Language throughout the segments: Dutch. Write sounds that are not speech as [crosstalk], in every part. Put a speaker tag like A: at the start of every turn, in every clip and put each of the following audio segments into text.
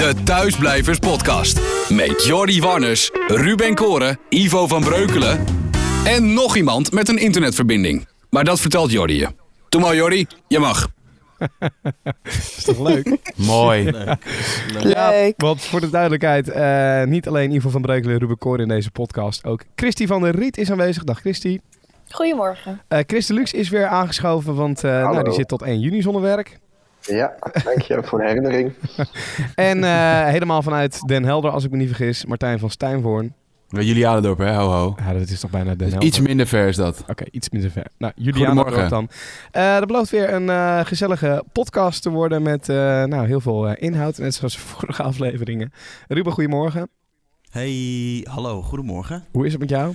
A: De Thuisblijvers Podcast. Met Jordi Warners, Ruben Koren, Ivo van Breukelen en nog iemand met een internetverbinding. Maar dat vertelt Jordi je. Doe maar Jordi, je mag. [laughs]
B: is toch leuk?
C: Mooi.
B: Ja,
D: Leuk.
B: want voor de duidelijkheid, eh, niet alleen Ivo van Breukelen en Ruben Koren in deze podcast. Ook Christy van der Riet is aanwezig. Dag Christy.
D: Goedemorgen.
B: Eh Christy Lux is weer aangeschoven, want eh, nou, die zit tot 1 juni zonder werk.
E: Ja, dank je voor de herinnering. [laughs]
B: En eh, helemaal vanuit Den Helder, als ik me niet vergis, Martijn van Stijnvoorn.
C: Julianendorp, hè? Ho, ho.
B: Ja, dat is toch bijna Den
C: Dus
B: Helder.
C: iets minder ver is dat.
B: Oké, iets minder ver. Nou, ook dan. Eh dat belooft weer een eh, gezellige podcast te worden met eh, nou, heel veel eh, inhoud. Net zoals vorige afleveringen. Ruben, goedemorgen.
F: Hey, hallo, goedemorgen.
B: Hoe is het met jou?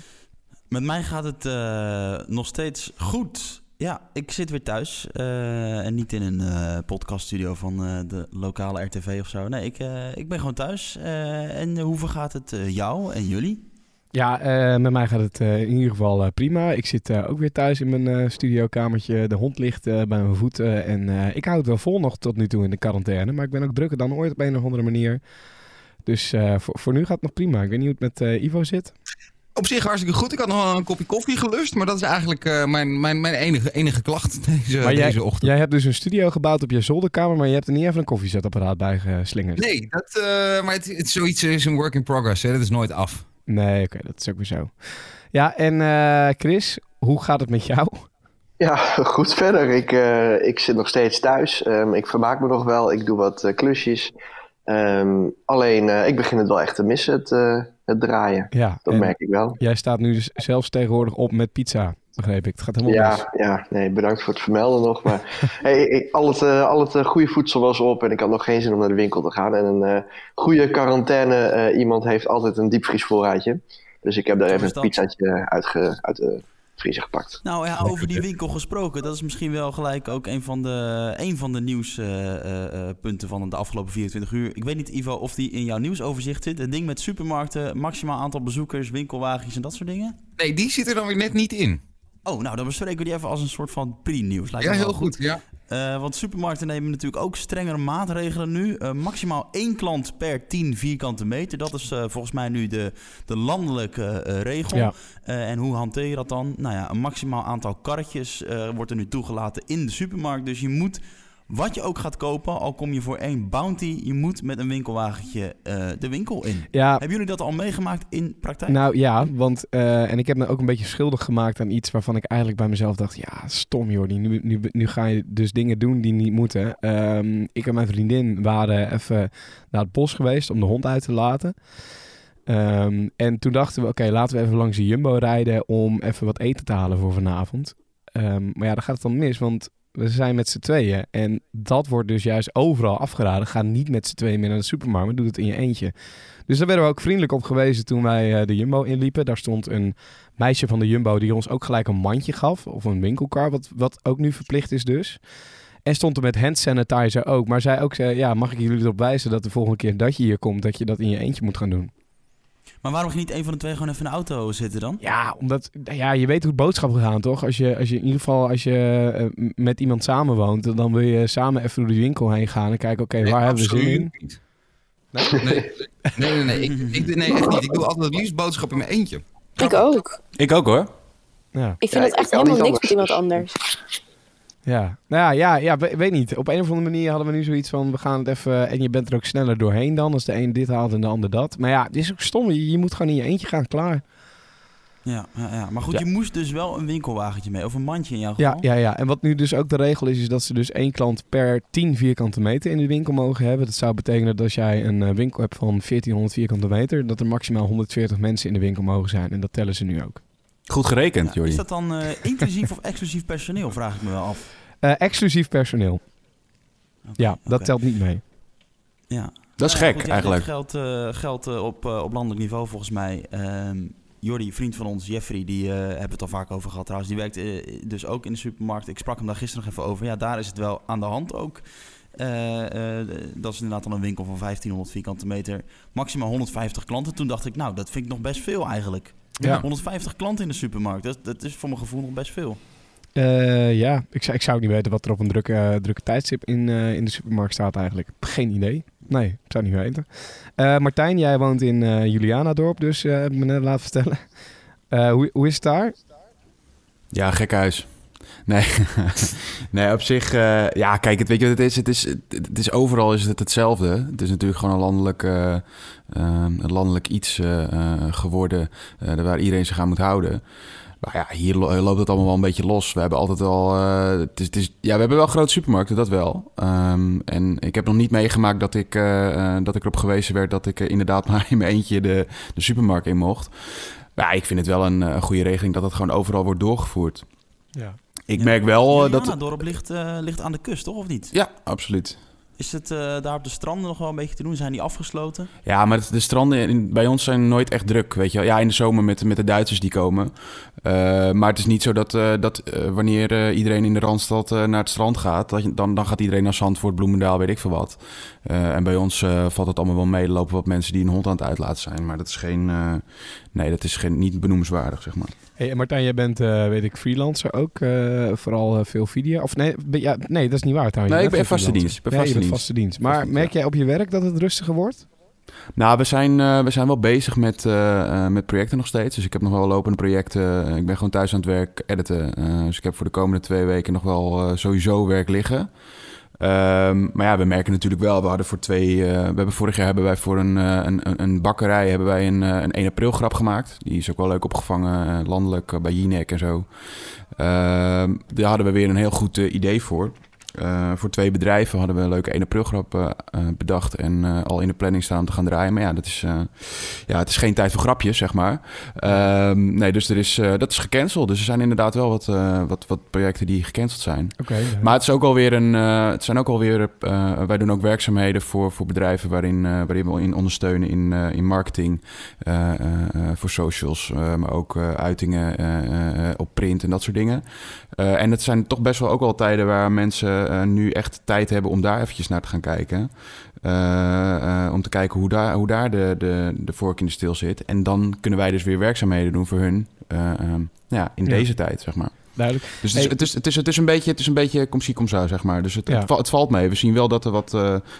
F: Met mij gaat het eh, nog steeds goed. Ja, ik zit weer thuis eh, en niet in een eh, podcaststudio van eh, de lokale RTV of zo. Nee, ik, ik ben gewoon thuis. En hoe gaat het jou en jullie?
B: Ja, met mij gaat het in ieder geval prima. Ik zit ook weer thuis in mijn studiokamertje. De hond ligt bij mijn voeten. En ik hou het wel vol nog tot nu toe in de quarantaine. Maar ik ben ook drukker dan ooit op een of andere manier. Dus voor, voor nu gaat het nog prima. Ik weet niet hoe het met Ivo zit.
G: Op zich hartstikke goed. Ik had nog wel een kopje koffie gelust, maar dat is eigenlijk eh, mijn, mijn, mijn enige, enige klacht [laughs] deze,
B: maar jij,
G: deze ochtend.
B: jij hebt dus een studio gebouwd op je zolderkamer, maar je hebt er niet even een koffiezetapparaat bij geslingerd.
G: Nee, dat, eh, maar het, het, zoiets is een work in progress. Hè. Dat is nooit af.
B: Nee, oké, dat is ook weer zo. Ja, en eh, Chris, hoe gaat het met jou?
E: Ja, [laughs] goed verder. Ik, eh, ik zit nog steeds thuis. Ehm, ik vermaak me nog wel. Ik doe wat klusjes. Ehm, alleen, eh, ik begin het wel echt te missen, het, eh, het draaien.
B: Ja,
E: Dat merk ik wel.
B: jij staat nu dus zelfs tegenwoordig op met pizza, begreep ik. Het gaat helemaal mis.
E: Ja, ja, nee, bedankt voor het vermelden nog. Maar [laughs] hey, ik- al het, eh, al het eh, goede voedsel was op en ik had nog geen zin om naar de winkel te gaan. En een eh, goede quarantaine, eh, iemand heeft altijd een diepvriesvoorraadje. Dus ik heb daar even een pizzaatje uit, ge- uit de vriezer gepakt.
F: Nou ja, over die winkel gesproken. Dat is misschien wel gelijk ook een van de, een van de nieuwspunten van de afgelopen 24 uur. Ik weet niet, Ivo, of die in jouw nieuwsoverzicht zit. Het ding met supermarkten, maximaal aantal bezoekers, winkelwagens en dat soort dingen.
G: Nee, die zit er dan weer net niet in.
F: Oh, nou dan bespreken we die even als een soort van pre-nieuws.
G: Ja, heel goed. Ja.
F: Eh, want supermarkten nemen natuurlijk ook strengere maatregelen nu. Eh, maximaal één klant per 10 vierkante meter. Dat is eh, volgens mij nu de, de landelijke regel.
B: Ja.
F: En hoe hanteer je dat dan? Nou ja, een maximaal aantal karretjes wordt er nu toegelaten in de supermarkt. Dus je moet, wat je ook gaat kopen, al kom je voor één bounty, je moet met een winkelwagentje eh, de winkel in.
B: Ja,
F: Hebben jullie dat al meegemaakt in praktijk?
B: Nou ja, want eh, en ik heb me ook een beetje schuldig gemaakt aan iets waarvan ik eigenlijk bij mezelf dacht: ja, stom joh, die- nu, nu, nu ga je dus dingen doen die niet moeten. Ehm, ik en mijn vriendin waren even naar het bos geweest om de hond uit te laten. Ehm, en toen dachten we: oké, laten we even langs de Jumbo rijden om even wat eten te halen voor vanavond. Ehm, maar ja, dan gaat het dan mis, want we zijn met z'n tweeën. En dat wordt dus juist overal afgeraden. Ga niet met z'n tweeën meer naar de supermarkt, maar doe het in je eentje. Dus daar werden we ook vriendelijk op gewezen toen wij eh, de Jumbo inliepen. Daar stond een meisje van de Jumbo die ons ook gelijk een mandje gaf. Of een winkelkar, wat, wat ook nu verplicht is dus. En stond er met hand sanitizer ook. Maar zij ook zei, ja, mag ik jullie erop wijzen dat de volgende keer dat je hier komt, dat je dat in je eentje moet gaan doen.
F: Maar waarom ging niet een van de twee gewoon even in de auto zitten dan?
B: Ja, omdat ja, je weet hoe boodschappen gaan, toch? Als je, als je in ieder geval als je eh, met iemand samenwoont, dan wil je samen even door die winkel heen gaan en kijken, oké,
G: Nee,
B: waar hebben we zin in?
G: niet. Nee, nee, nee, nee, nee. Ik, ik, nee, echt niet. Ik doe altijd het liefst boodschap in mijn eentje.
D: Ik ook.
C: Ik ook hoor.
B: Ja.
D: Ik vind
E: Ja,
D: het echt helemaal niks met iemand
E: anders.
B: Ja, nou ja, ja, ja we- weet niet. Op een of andere manier hadden we nu zoiets van, we gaan het even... En je bent er ook sneller doorheen dan, als de een dit haalt en de ander dat. Maar ja, het is ook stom. Je, je moet gewoon in je eentje gaan, klaar.
F: Ja, ja, ja. maar goed,
B: Ja.
F: je moest dus wel een winkelwagentje mee. Of een mandje in jouw
B: Ja,
F: geval.
B: ja, ja. En wat nu dus ook de regel is, is dat ze dus één klant per 10 vierkante meter in de winkel mogen hebben. Dat zou betekenen dat als jij een eh, winkel hebt van 1400 vierkante meter, dat er maximaal 140 mensen in de winkel mogen zijn. En dat tellen ze nu ook.
C: Goed gerekend,
F: Ja,
C: Jordi.
F: is dat dan eh, inclusief of [laughs] exclusief personeel, vraag ik me wel af.
B: Eh, exclusief personeel. Ja, dat telt niet mee.
F: Ja.
C: Dat is
F: Nou ja,
C: gek
F: goed,
C: eigenlijk.
F: Dit geldt, eh, geldt eh, op, eh, op landelijk niveau volgens mij. Ehm Jordi, vriend van ons, Jeffrey, die eh, hebben het al vaak over gehad trouwens. Die werkt eh, dus ook in de supermarkt. Ik sprak hem daar gisteren nog even over. Ja, daar is het wel aan de hand ook. Eh, eh, dat is inderdaad dan een winkel van 1500 vierkante meter. Maximaal 150 klanten. Toen dacht ik, nou, dat vind ik nog best veel eigenlijk.
B: Ja.
F: 150 klanten in de supermarkt, dat, dat is voor mijn gevoel nog best veel.
B: Eh, ja, ik ik zou niet weten wat er op een drukke, drukke tijdstip in, eh, in de supermarkt staat eigenlijk. Geen idee. Nee, ik zou niet weten. Eh, Martijn, jij woont in eh Julianadorp, dus eh, heb ik me net laten vertellen. Eh, hoe, hoe is het daar?
C: Ja, gek huis. Nee, [laughs] nee op zich, eh, ja, kijk, het, weet je wat het is? Het is, het is overal is het hetzelfde. Het is natuurlijk gewoon een landelijk, eh, eh, een landelijk iets eh, eh, geworden eh, waar iedereen zich aan moet houden. Maar ja, hier lo- loopt het allemaal wel een beetje los. We hebben altijd al, eh, het is, het is, ja, we hebben wel grote supermarkten, dat wel. Ehm, en ik heb nog niet meegemaakt dat ik, eh, eh, dat ik erop gewezen werd dat ik eh, inderdaad [laughs] maar in mijn eentje de, de supermarkt in mocht. Maar ja, ik vind het wel een, eh, goede regeling dat het gewoon overal wordt doorgevoerd.
B: Ja.
C: Ik merk wel eh, dat...
F: dat... dorp ligt, eh, ligt aan de kust, toch? Of niet?
C: Ja, absoluut.
F: Is het eh, daar op de stranden nog wel een beetje te doen? Zijn die afgesloten?
C: Ja, maar de stranden bij ons zijn nooit echt druk, weet je wel. Ja, in de zomer met, met de Duitsers die komen. Eh, maar het is niet zo dat, eh, dat wanneer iedereen in de Randstad naar het strand gaat... Dat dan, dan gaat iedereen naar Zandvoort, Bloemendaal, weet ik veel wat. En bij ons valt het allemaal wel mee. Lopen wat mensen die een hond aan het uitlaten zijn. Maar dat is geen... nee, dat is geen, niet benoemenswaardig, zeg maar.
B: Hey, Martijn, jij bent, eh, weet ik, freelancer ook. eh, vooral eh, veel video. Of nee, ben- ja, nee, dat is niet waar trouwens.
C: Nee, ik ben vaste dienst. Ben
B: Nee,
C: vaste dienst.
B: vaste dienst. Maar
C: Vaste
B: merk jij op je werk dat het rustiger wordt?
C: Nou, we zijn, we zijn wel bezig met, met projecten nog steeds. Dus ik heb nog wel lopende projecten. Ik ben gewoon thuis aan het werk editen. Dus ik heb voor de komende twee weken nog wel sowieso werk liggen. Ehm, maar ja, we merken natuurlijk wel, we hadden voor twee... eh, we hebben vorig jaar hebben wij voor een, eh, een, een- bakkerij hebben wij een, eh, een 1 april grap gemaakt. Die is ook wel leuk opgevangen, landelijk bij Jinek en zo. Ehm, daar hadden we weer een heel goed idee voor. Eh, voor twee bedrijven hadden we een leuke 1 april grap eh, eh, bedacht en al in de planning staan om te gaan draaien. Maar ja, dat is, ja, het is geen tijd voor grapjes, zeg maar. Ehm, nee, dus er is, dat is gecanceld. Dus er zijn inderdaad wel wat, wat, wat projecten die gecanceld zijn.
B: Oké.
C: Maar het is ook alweer een. het zijn ook alweer. wij doen ook werkzaamheden voor, voor bedrijven waarin, waarin we in ondersteunen in, in marketing, voor socials, maar ook uitingen op print en dat soort dingen. En het zijn toch best wel ook wel tijden waar mensen eh, nu echt tijd hebben om daar eventjes naar te gaan kijken. Eh, eh, om te kijken hoe daar, hoe daar de, de, de vork in de stil zit. En dan kunnen wij dus weer werkzaamheden doen voor hun. eh, ehm, ja, in
B: Ja.
C: deze tijd, zeg maar.
B: Duidelijk.
C: Dus het is, het, is, het, is, het is een beetje, het is een beetje kom zie, kom zo, zeg maar. Dus het,
B: Ja.
C: het, val- het valt mee. We zien wel dat er wat,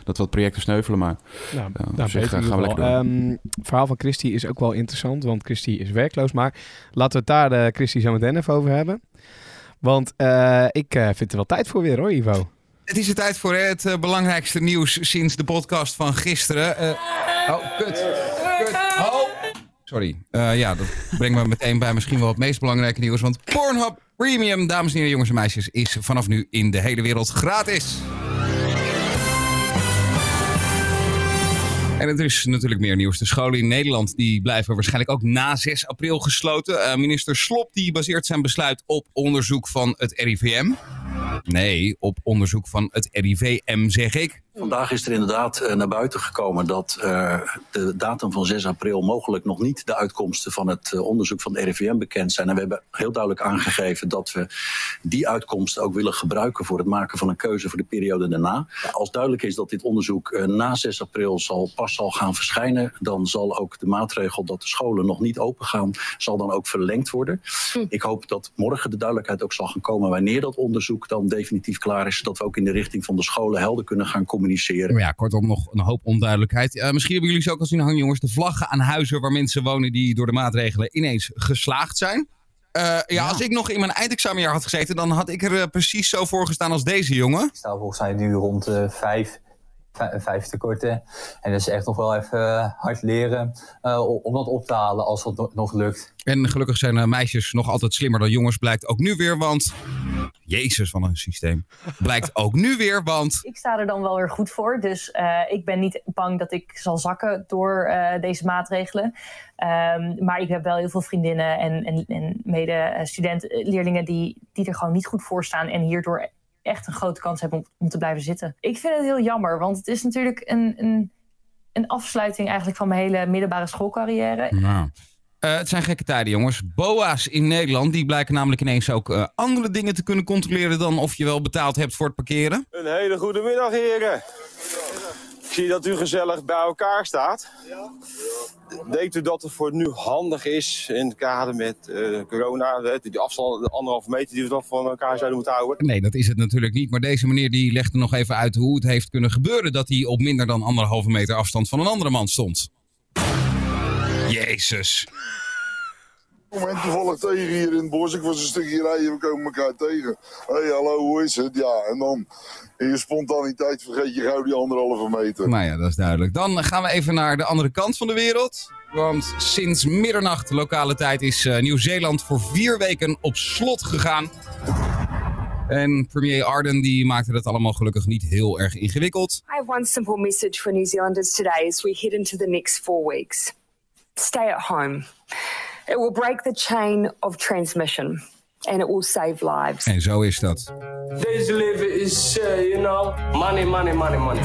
C: dat wat projecten sneuvelen, maar
B: Nou,
C: Ja, op
B: nou,
C: zich, gaan we lekker
B: Ehm, het verhaal van Christy is ook wel interessant, want Christy is werkloos. Maar laten we het daar, eh Christy, zo meteen even over hebben. Want eh, ik eh, vind er wel tijd voor weer hoor, Ivo.
G: Het is de tijd voor het eh, belangrijkste nieuws sinds de podcast van gisteren. Oh, kut. Kut. Sorry. Ja, dat brengt me meteen bij misschien wel het meest belangrijke nieuws. Want Pornhub Premium, dames en heren, jongens en meisjes, is vanaf nu in de hele wereld gratis. En er is natuurlijk meer nieuws. De scholen in Nederland die blijven waarschijnlijk ook na 6 april gesloten. Eh, minister Slop die baseert zijn besluit op onderzoek van het RIVM. Nee, op onderzoek van het RIVM zeg ik.
H: Vandaag is er inderdaad eh, naar buiten gekomen dat eh, de datum van 6 april mogelijk nog niet de uitkomsten van het eh, onderzoek van de RIVM bekend zijn. En we hebben heel duidelijk aangegeven dat we die uitkomsten ook willen gebruiken voor het maken van een keuze voor de periode daarna. Als duidelijk is dat dit onderzoek na 6 april zal, pas zal gaan verschijnen, dan zal ook de maatregel dat de scholen nog niet open gaan, zal dan ook verlengd worden. Ik hoop dat morgen de duidelijkheid ook zal gaan komen wanneer dat onderzoek dan definitief klaar is, zodat we ook in de richting van de scholen helder kunnen gaan communiceren.
G: Maar ja, kortom nog een hoop onduidelijkheid. Eh, misschien hebben jullie ze ook al zien hangen, jongens. De vlaggen aan huizen waar mensen wonen die door de maatregelen ineens geslaagd zijn. Eh, ja, als ik nog in mijn eindexamenjaar had gezeten, dan had ik er eh, precies zo voor gestaan als deze jongen.
I: Ik sta volgens mij nu rond eh vijf, vijf, vijf tekorten. En dat is echt nog wel even hard leren eh, om- dat op te halen als dat no- nog lukt.
G: En gelukkig zijn meisjes nog altijd slimmer dan jongens, blijkt ook nu weer, want... Jezus, van een systeem. Blijkt ook nu weer, want...
J: Ik sta er dan wel weer goed voor. Dus eh, ik ben niet bang dat ik zal zakken door eh, deze maatregelen. Ehm, maar ik heb wel heel veel vriendinnen en, en, en mede-studenten, leerlingen die, die er gewoon niet goed voor staan. En hierdoor echt een grote kans hebben om, om te blijven zitten. Ik vind het heel jammer, want het is natuurlijk een, een, een afsluiting eigenlijk van mijn hele middelbare schoolcarrière.
G: Nou. Eh, het zijn gekke tijden, jongens. BOA's in Nederland die blijken namelijk ineens ook eh, andere dingen te kunnen controleren dan of je wel betaald hebt voor het parkeren.
K: Een hele goede middag, heren. zie dat u gezellig bij elkaar staat. Ja. Denkt u dat het voor nu handig is in het kader met eh, corona, die afstand, de anderhalve meter die we toch van elkaar zouden moeten houden?
G: Nee, dat is het natuurlijk niet. Maar deze meneer die legde nog even uit hoe het heeft kunnen gebeuren dat hij op minder dan anderhalve meter afstand van een andere man stond. Jezus.
L: Ik kom toevallig tegen hier in het bos. Ik was een stukje rijden, we komen elkaar tegen. Hé, hey, hallo, hoe is het? Ja, en dan in je spontaniteit vergeet je gauw die anderhalve meter.
G: Nou ja, dat is duidelijk. Dan gaan we even naar de andere kant van de wereld. Want sinds middernacht lokale tijd is uh, Nieuw-Zeeland voor vier weken op slot gegaan. En premier Arden die maakte dat allemaal gelukkig niet heel erg ingewikkeld.
M: I have one simple message for New Zealanders today as we head into the next four weeks. Stay at home. It will break the chain of transmission and it will save lives.
G: En zo is dat.
N: Deze leven is, uh, you know, money, money, money, money.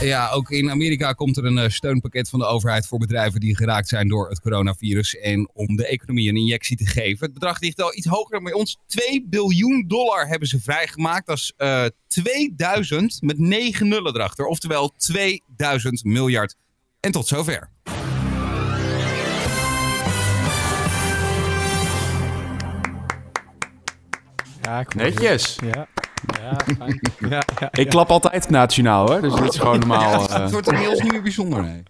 G: Ja, ook in Amerika komt er een uh, steunpakket van de overheid voor bedrijven die geraakt zijn door het coronavirus. En om de economie een injectie te geven. Het bedrag ligt al iets hoger dan bij ons. 2 biljoen dollar hebben ze vrijgemaakt. Dat is uh, 2000 met 9 nullen erachter. Oftewel 2000 miljard. En tot zover.
B: Ja, ik
C: Netjes.
B: Ja. Ja, fijn. [laughs] ja, ja,
C: Ik klap altijd nationaal hoor, dus dit is gewoon [laughs] normaal.
G: Ja, het wordt inmiddels niet meer bijzonder, nee.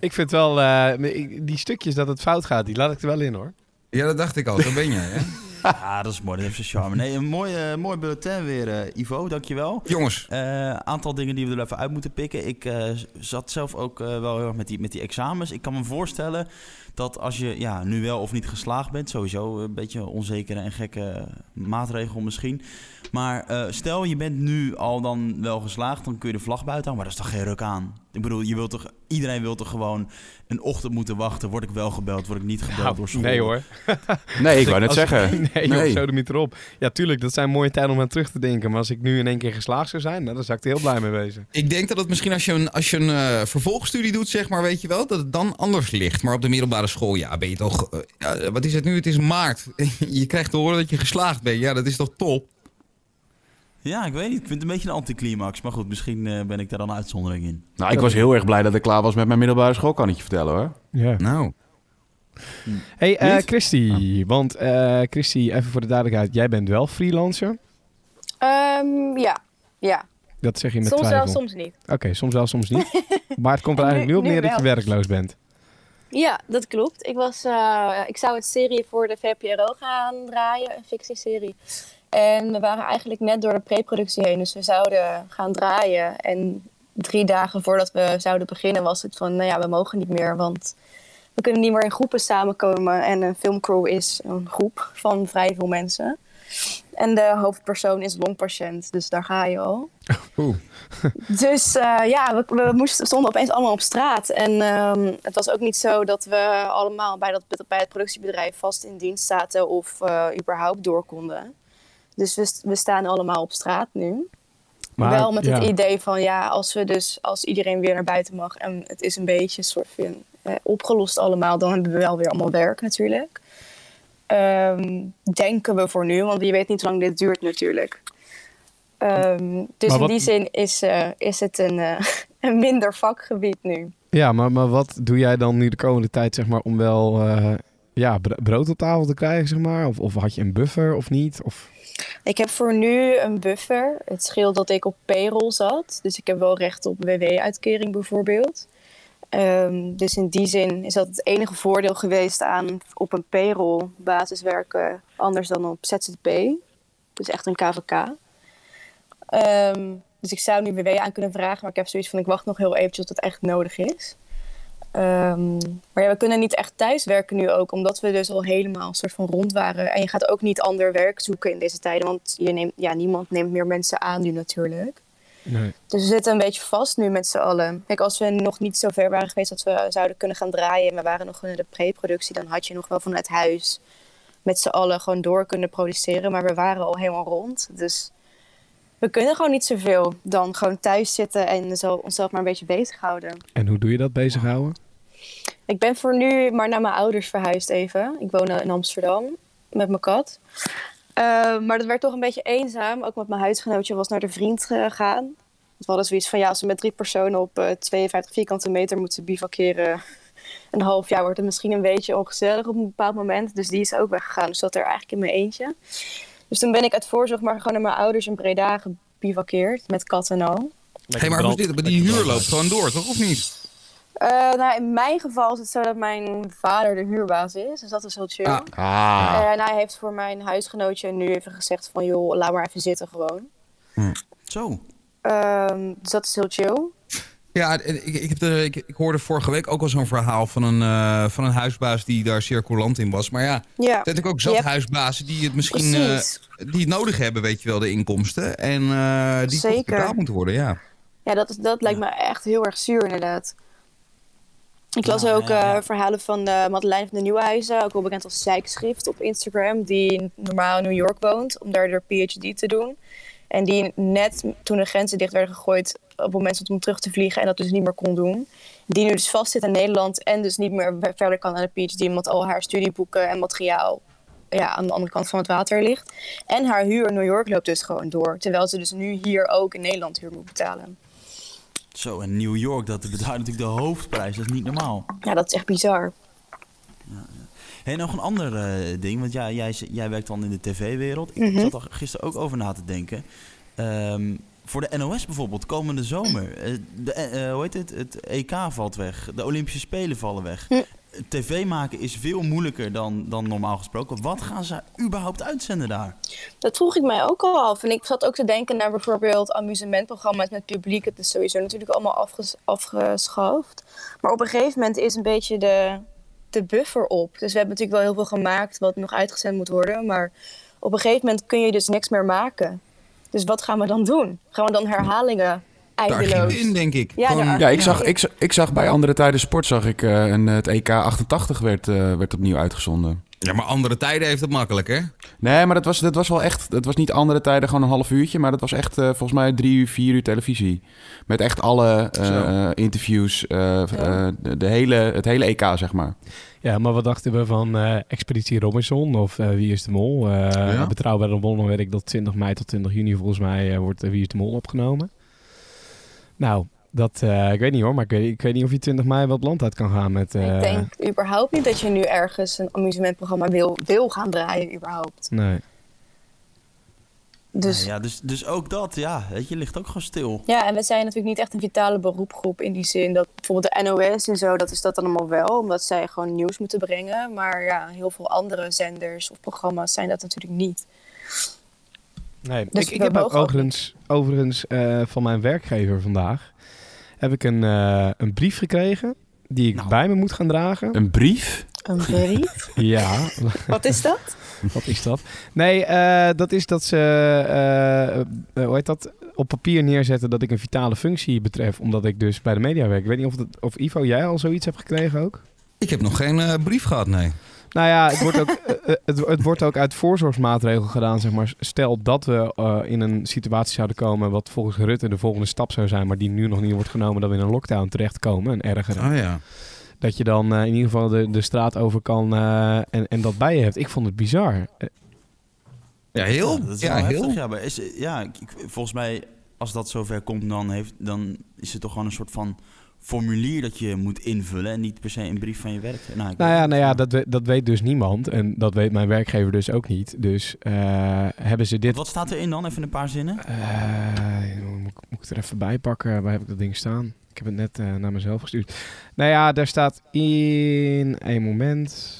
B: Ik vind wel, uh, die stukjes dat het fout gaat, die laat ik er wel in hoor.
G: Ja, dat dacht ik al. Zo ben jij, hè?
F: Ja, [laughs] dat is mooi. Dat heeft zijn charme. Nee, een mooi, uh, mooi bulletin weer, uh, Ivo. Dankjewel.
G: Jongens.
F: Een aantal dingen die we er even uit moeten pikken. Ik zat zelf ook wel heel erg met die, met die examens. Ik kan me voorstellen dat als je ja, nu wel of niet geslaagd bent, sowieso een beetje onzekere en gekke maatregel misschien. Maar uh, stel je bent nu al dan wel geslaagd, dan kun je de vlag buiten houden, maar dat is toch geen ruk aan. Ik bedoel, je wilt toch, iedereen wil toch gewoon een ochtend moeten wachten. Word ik wel gebeld, word ik niet gebeld
B: nou,
F: door school?
B: Nee hoor. [laughs]
C: nee, ik wou net zeggen.
B: Nee, [laughs] nee. Joh, zo de erop. Ja, tuurlijk, dat zijn mooie tijden om aan terug te denken. Maar als ik nu in één keer geslaagd zou zijn, nou, dan zou ik er heel blij mee wezen.
G: Ik denk dat het misschien als je een, als je een uh, vervolgstudie doet, zeg maar, weet je wel, dat het dan anders ligt. Maar op de middelbare school, ja, ben je toch... Uh, ja, wat is het nu? Het is maart. [laughs] je krijgt te horen dat je geslaagd bent. Ja, dat is toch top?
F: Ja, ik weet niet. Ik vind het een beetje een anticlimax. Maar goed, misschien uh, ben ik daar dan een uitzondering in.
C: Nou, ik was heel erg blij dat ik klaar was met mijn middelbare school, kan ik je vertellen hoor.
B: Ja.
G: Nou.
B: Hey, uh, Christy. Oh. Want uh, Christy, even voor de duidelijkheid. Jij bent wel freelancer?
D: Um, ja, ja.
B: Dat zeg je met
D: soms
B: twijfel.
D: wel, soms niet.
B: Oké, okay, soms wel, soms niet. [laughs] maar het komt er eigenlijk nu, nu op neer dat je werkloos bent.
D: Ja, dat klopt. Ik, was, uh, ik zou een serie voor de VPRO gaan draaien, een fictieserie. En we waren eigenlijk net door de preproductie heen. Dus we zouden gaan draaien. En drie dagen voordat we zouden beginnen was het van... nou ja, we mogen niet meer, want we kunnen niet meer in groepen samenkomen. En een filmcrew is een groep van vrij veel mensen. En de hoofdpersoon is longpatiënt, dus daar ga je al. [laughs]
B: Oeh. [laughs]
D: dus uh, ja, we, we moesten, stonden opeens allemaal op straat. En um, het was ook niet zo dat we allemaal bij, dat, bij het productiebedrijf vast in dienst zaten... of uh, überhaupt door konden. Dus we, we staan allemaal op straat nu. Maar, wel met ja. het idee van ja, als we dus als iedereen weer naar buiten mag en het is een beetje een soort van eh, opgelost allemaal, dan hebben we wel weer allemaal werk natuurlijk. Um, denken we voor nu, want je weet niet hoe lang dit duurt natuurlijk. Um, dus in die zin is, uh, is het een, uh, [laughs] een minder vakgebied nu.
B: Ja, maar, maar wat doe jij dan nu de komende tijd zeg maar, om wel uh, ja, brood op tafel te krijgen? Zeg maar? of, of had je een buffer of niet? Of...
D: Ik heb voor nu een buffer. Het scheelt dat ik op payroll zat. Dus ik heb wel recht op WW-uitkering bijvoorbeeld. Um, dus in die zin is dat het enige voordeel geweest aan op een payroll basis werken. Anders dan op ZZP. Dus echt een KVK. Um, dus ik zou nu WW aan kunnen vragen. Maar ik heb zoiets van ik wacht nog heel eventjes tot het echt nodig is. Um, maar ja, we kunnen niet echt thuiswerken nu ook, omdat we dus al helemaal een soort van rond waren. En je gaat ook niet ander werk zoeken in deze tijden, want je neemt, ja, niemand neemt meer mensen aan nu natuurlijk.
B: Nee.
D: Dus we zitten een beetje vast nu met z'n allen. Kijk, als we nog niet zo ver waren geweest dat we zouden kunnen gaan draaien en we waren nog in de pre-productie, dan had je nog wel vanuit huis met z'n allen gewoon door kunnen produceren. Maar we waren al helemaal rond. Dus we kunnen gewoon niet zoveel dan gewoon thuis zitten en zo onszelf maar een beetje bezighouden.
B: En hoe doe je dat bezighouden?
D: Ik ben voor nu maar naar mijn ouders verhuisd even. Ik woon in Amsterdam met mijn kat. Eh, maar dat werd toch een beetje eenzaam. Ook met mijn huisgenootje was naar de vriend gegaan. We hadden zoiets van, ja, als we met drie personen op eh 52 vierkante meter moeten bivakeren... [laughs] een half jaar wordt het misschien een beetje ongezellig op een bepaald moment. Dus die is ook weggegaan. Dus dat er eigenlijk in mijn eentje. Dus toen ben ik uit voorzorg maar gewoon naar mijn ouders in Breda gebivakkeerd. Met kat en al.
G: Hé, maar hoe zit het? Maar die huur loopt gewoon door, toch? Of niet?
D: Eh, nou, in mijn geval is het zo dat mijn vader de huurbaas is. Dus dat is heel chill.
G: Ah.
B: Ah.
D: En hij heeft voor mijn huisgenootje nu even gezegd van... joh, laat maar even zitten gewoon.
F: Zo.
D: Ehm, dus dat is heel chill.
G: Ja, ik, ik, heb de, ik, ik hoorde vorige week ook al zo'n verhaal van een, eh, van een huisbaas die daar zeer coulant in was. Maar ja, er
D: Ja.
G: zijn natuurlijk ook zat
D: hebt-
G: huisbazen die het misschien eh, die het nodig hebben, weet je wel, de inkomsten. En eh, die betaald moeten worden, ja.
D: Ja, dat, is- dat lijkt me echt heel erg zuur inderdaad. Ik las
F: Ja,
D: ook
F: ja, ja.
D: eh, verhalen van uh, Madeleine van de Nieuwenhuizen, ook wel bekend als Zijkschrift op Instagram, die normaal in New York woont om daar haar PhD te doen. En die net toen de grenzen dicht werden gegooid op het moment stond om terug te vliegen en dat dus niet meer kon doen. Die nu dus vastzit in Nederland en dus niet meer verder kan aan de PhD omdat al haar studieboeken en materiaal ja, aan de andere kant van het water ligt. En haar huur in New York loopt dus gewoon door, terwijl ze dus nu hier ook in Nederland huur moet betalen.
F: Zo, en New York, dat [laughs] betaalt natuurlijk de hoofdprijs. Dat is niet normaal.
D: Ja, dat is echt bizar.
F: Hé, nog een ander eh, ding. Want ja, jij, jij werkt dan in de tv-wereld. Ik
D: Mhm.
F: zat er gisteren ook over na te denken. Ehm, voor de NOS bijvoorbeeld, komende zomer. eh, de, eh, hoe heet het? Het EK valt weg. De Olympische Spelen vallen weg.
D: Hm.
F: TV maken is veel moeilijker dan, dan normaal gesproken. Wat gaan ze überhaupt uitzenden daar?
D: Dat vroeg ik mij ook al af. En ik zat ook te denken naar bijvoorbeeld amusementprogramma's met publiek. Het is sowieso natuurlijk allemaal afges afgeschaft. Maar op een gegeven moment is een beetje de, de buffer op. Dus we hebben natuurlijk wel heel veel gemaakt wat nog uitgezend moet worden. Maar op een gegeven moment kun je dus niks meer maken. Dus wat gaan we dan doen? Gaan we dan herhalingen eindeloos?
G: in, denk ik.
D: Ja,
C: Gewoon- ja ik, zag, ik, zag- ik zag bij andere tijden sport, zag ik, eh, en het EK 88 werd, eh, werd opnieuw uitgezonden.
G: Ja, maar andere tijden heeft het makkelijk, hè?
C: Nee, maar dat was, dat was wel echt, dat was niet andere tijden gewoon een half uurtje, maar dat was echt eh, volgens mij drie uur, vier uur televisie. Met echt alle interviews, de, de hele, het hele EK, zeg maar.
B: Ja, maar wat dachten we van eh, Expeditie Robinson of Wie is de Mol? Eh
C: Ja.
B: Betrouwbare bronnen weet ik dat 20 mei tot 20 juni volgens mij eh, wordt Wie is de Mol opgenomen. Nou, dat, eh, ik weet niet hoor, maar ik weet, ik weet niet of je 20 mei wel het land uit kan gaan met... eh,
D: Ik denk überhaupt niet dat je nu ergens een amusementprogramma wil, wil gaan draaien, überhaupt.
B: Nee.
D: Dus
F: Ja, dus, dus ook dat, ja, weet je, ligt ook gewoon stil.
D: Ja, en we zijn natuurlijk niet echt een vitale beroepgroep in die zin dat bijvoorbeeld de NOS en zo, dat is dat dan allemaal wel, omdat zij gewoon nieuws moeten brengen. Maar ja, heel veel andere zenders of programma's zijn dat natuurlijk niet.
B: Nee,
D: Dus
B: ik, heb ook overigens, overigens eh, van mijn werkgever vandaag heb ik een, eh, een brief gekregen die ik bij me moet gaan dragen.
C: Een brief?
D: Een brief? [laughs]
B: ja.
D: Wat is dat?
B: Wat is dat? Nee, eh, dat is dat ze, hoe heet dat, op papier neerzetten dat ik een vitale functie betref, omdat ik dus bij de media werk. Ik weet niet of, dat, of Ivo, jij al zoiets hebt gekregen ook?
G: Ik heb nog geen eh, brief gehad, nee.
B: Nou ja, het wordt ook, [laughs] eh, eh, het, het wordt ook uit voorzorgsmaatregel gedaan, zeg maar. Stel dat we eh, in een situatie zouden komen wat volgens Rutte de volgende stap zou zijn, maar die nu nog niet wordt genomen, dat we in een lockdown terechtkomen, een ergere.
G: Oh ja.
B: Dat je dan in ieder geval de, de straat over kan eh, en, en dat bij je hebt. Ik vond het bizar.
G: Ja, heel.
F: Ja, dat is
G: ja,
F: wel
G: heel.
F: heftig. Ja, maar is, ja volgens mij, als dat zover komt, dan, heeft, dan is het toch gewoon een soort van formulier dat je moet invullen en niet per se een brief van je werk. Nou,
B: Nou
F: weet
B: ja, nou ja dat, we- dat weet dus niemand. En dat weet mijn werkgever dus ook niet. Dus eh, hebben ze dit...
F: Wat staat erin dan? Even een paar zinnen.
B: Eh, moet, ik- moet ik het er even bij pakken? Waar heb ik dat ding staan? Ik heb het net eh, naar mezelf gestuurd. Nou ja, daar staat in een moment...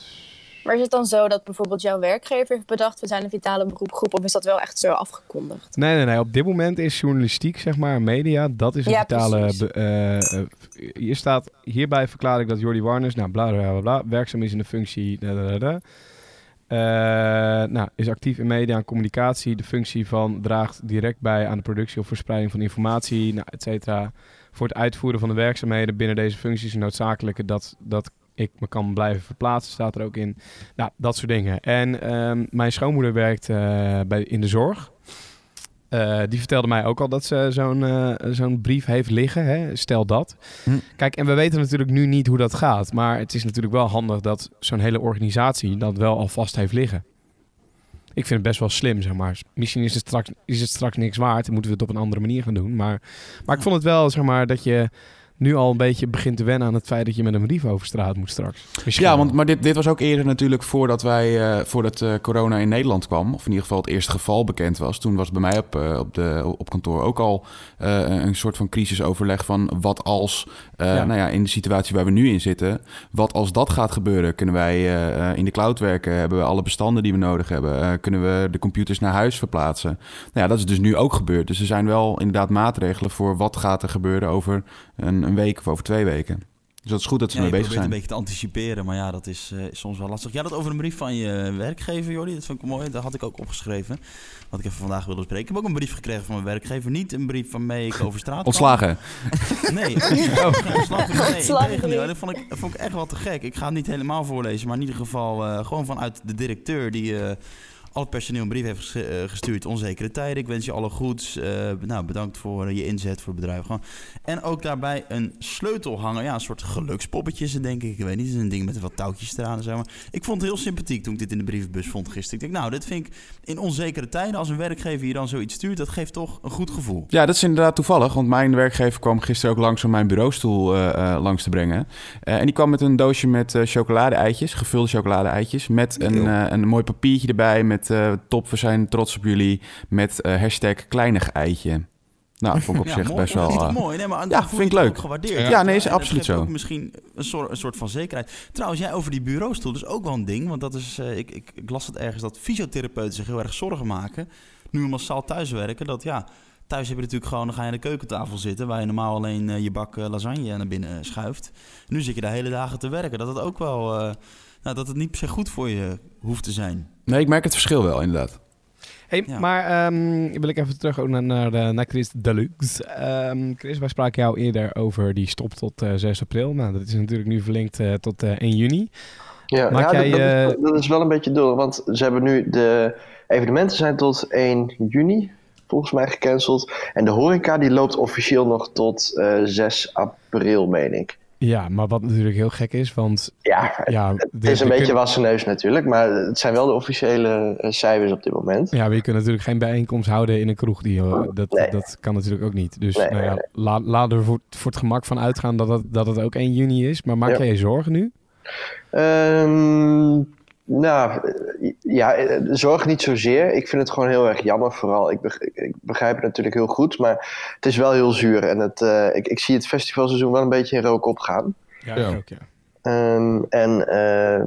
D: Maar is het dan zo dat bijvoorbeeld jouw werkgever heeft bedacht, we zijn een vitale beroepgroep, of is dat wel echt zo afgekondigd?
B: Nee, nee, nee. Op dit moment is journalistiek, zeg maar, media, dat is een
D: Ja,
B: vitale... eh, hier staat, hierbij verklaar ik dat Jordi Warners, nou, bla, bla, bla, bla, werkzaam is in de functie... Da, da, da, da. Eh, nou, is actief in media en communicatie. De functie van draagt direct bij aan de productie of verspreiding van informatie, nou, et cetera. Voor het uitvoeren van de werkzaamheden binnen deze functies is noodzakelijke dat, dat ik me kan blijven verplaatsen, staat er ook in. Nou, dat soort dingen. En ehm, mijn schoonmoeder werkt eh, bij, in de zorg. Eh, die vertelde mij ook al dat ze zo'n eh, zo'n brief heeft liggen. Hè? Stel dat.
C: Hm.
B: Kijk, en we weten natuurlijk nu niet hoe dat gaat. Maar het is natuurlijk wel handig dat zo'n hele organisatie dat wel al vast heeft liggen. Ik vind het best wel slim, zeg maar. Misschien is het straks, is het straks niks waard en moeten we het op een andere manier gaan doen. Maar, maar ik vond het wel, zeg maar, dat je nu al een beetje begint te wennen aan het feit dat je met een brief over straat moet straks. Misschien
C: Ja, want, maar dit, dit was ook eerder natuurlijk voordat wij, eh, voordat eh, corona in Nederland kwam, of in ieder geval het eerste geval bekend was. Toen was bij mij op, eh, op, de, op kantoor ook al een soort van crisisoverleg van wat als,
B: Ja.
C: nou ja, in de situatie waar we nu in zitten, wat als dat gaat gebeuren? Kunnen wij in de cloud werken? Hebben we alle bestanden die we nodig hebben? Kunnen we de computers naar huis verplaatsen? Nou ja, dat is dus nu ook gebeurd. Dus er zijn wel inderdaad maatregelen voor wat gaat er gebeuren over een, een week of over twee weken. Dus dat is goed dat ze
F: Ja,
C: ermee bezig zijn.
F: een beetje te anticiperen, maar ja, dat is, eh, is soms wel lastig. Ja, dat over een brief van je werkgever, Jordi, dat vond ik mooi. Dat had ik ook opgeschreven, wat ik even vandaag wilde bespreken. Ik heb ook een brief gekregen van mijn werkgever, niet een brief waarmee ik [laughs] over straat.
C: Ontslagen. [laughs]
F: Nee, [laughs]
C: Oh.
F: ontslagen. Nee, dat vond ik, vond ik echt wel te gek. Ik ga het niet helemaal voorlezen, maar in ieder geval eh, gewoon vanuit de directeur die eh, al het personeel een brief heeft eh, gestuurd. Onzekere tijden, ik wens je alle goeds. Eh, nou, bedankt voor eh, je inzet voor het bedrijf. Gewoon. En ook daarbij een sleutelhanger. Ja, een soort gelukspoppetje is het, denk ik. Ik weet niet, het is een ding met wat touwtjes eraan zo. Maar ik vond het heel sympathiek toen ik dit in de brievenbus vond gisteren. Ik denk, nou, dit vind ik in onzekere tijden, als een werkgever hier dan zoiets stuurt, dat geeft toch een goed gevoel.
C: Ja, dat is inderdaad toevallig. Want mijn werkgever kwam gisteren ook langs om mijn bureaustoel eh, langs te brengen. En die kwam met een doosje met chocolade-eitjes, gevulde chocolade-eitjes. Met een, een mooi papiertje erbij met eh, top, we zijn trots op jullie. Met eh, hashtag kleinig eitje. Nou, dat vond ik op [laughs]
F: Ja,
C: zich
F: mooi.
C: best wel...
F: Dat
C: eh,
F: mooi? Nee, maar
C: ja, vind ik leuk.
F: ook gewaardeerd.
C: Ja, nee, is
F: En dat
C: absoluut zo.
F: ook misschien een soort, een soort van zekerheid. Trouwens, jij over die bureaustoel, dat is ook wel een ding. Want dat is, eh, ik, ik, ik las het ergens dat fysiotherapeuten zich heel erg zorgen maken. Nu we massaal thuiswerken, dat ja... Thuis heb je natuurlijk gewoon, dan ga je aan de keukentafel zitten... waar je normaal alleen je bak lasagne naar binnen schuift. Nu zit je daar hele dagen te werken. Dat het ook wel... eh, nou, dat het niet per se goed voor je hoeft te zijn.
C: Nee, ik merk het verschil wel, inderdaad.
B: Hey, Maar ehm, wil ik even terug ook naar, naar, eh, naar Chris Deluxe. Ehm, Chris, wij spraken jou eerder over die stop tot eh, 6 april. Nou, dat is natuurlijk nu verlengd eh, tot eh, 1 juni.
E: Ja,
B: Maak
E: ja
B: jij,
E: dat, dat,
B: eh,
E: is, dat is wel een beetje door. Want ze hebben nu de evenementen zijn tot 1 juni volgens mij gecanceld. En de horeca die loopt officieel nog tot eh 6 april, meen ik.
B: Ja, maar wat natuurlijk heel gek is, want...
E: Ja,
B: ja
E: Het is een beetje wassen neus natuurlijk, maar het zijn wel de officiële eh, cijfers op dit moment.
B: Ja, maar je kunt natuurlijk geen bijeenkomst houden in een kroeg. Die, eh, dat, dat kan natuurlijk ook niet. Dus
E: Nee,
B: nou ja,
E: nee,
B: la- laten we er voor, voor het gemak van uitgaan dat het, dat het ook 1 juni is. Maar maak
E: Ja.
B: jij je zorgen nu?
E: Ehm, nou, ja, zorg niet zozeer. Ik vind het gewoon heel erg jammer vooral. Ik, beg- ik begrijp het natuurlijk heel goed, maar het is wel heel zuur. En het, eh, ik, ik zie het festivalseizoen wel een beetje in rook opgaan.
B: Ja, ik ook, ja.
E: Ehm, en ehm,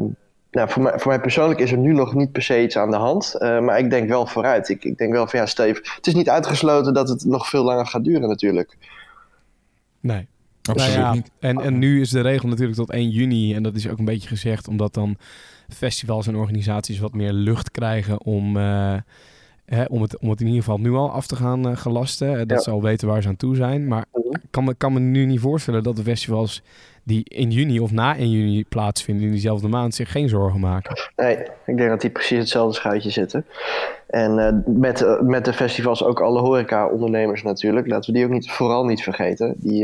E: nou, voor, mij, voor mij persoonlijk is er nu nog niet per se iets aan de hand. eh, maar ik denk wel vooruit. Ik, ik denk wel van ja, Steve, het is niet uitgesloten dat het nog veel langer gaat duren natuurlijk.
B: Nee.
E: Absoluut
B: Nou ja,
E: niet.
B: En, en nu is de regel natuurlijk tot 1 juni. En dat is ook een beetje gezegd omdat dan festivals en organisaties wat meer lucht krijgen om, eh, hè, om, het, om het in ieder geval nu al af te gaan eh, gelasten. Eh, dat
E: Ja.
B: ze al weten waar ze aan toe zijn. Maar ik kan me, kan me nu niet voorstellen dat de festivals die in juni of na 1 juni plaatsvinden in diezelfde maand zich geen zorgen maken.
E: Nee, ik denk dat die precies hetzelfde schuitje zitten. En met, met de festivals ook alle horeca-ondernemers natuurlijk. Laten we die ook niet, vooral niet vergeten. Die,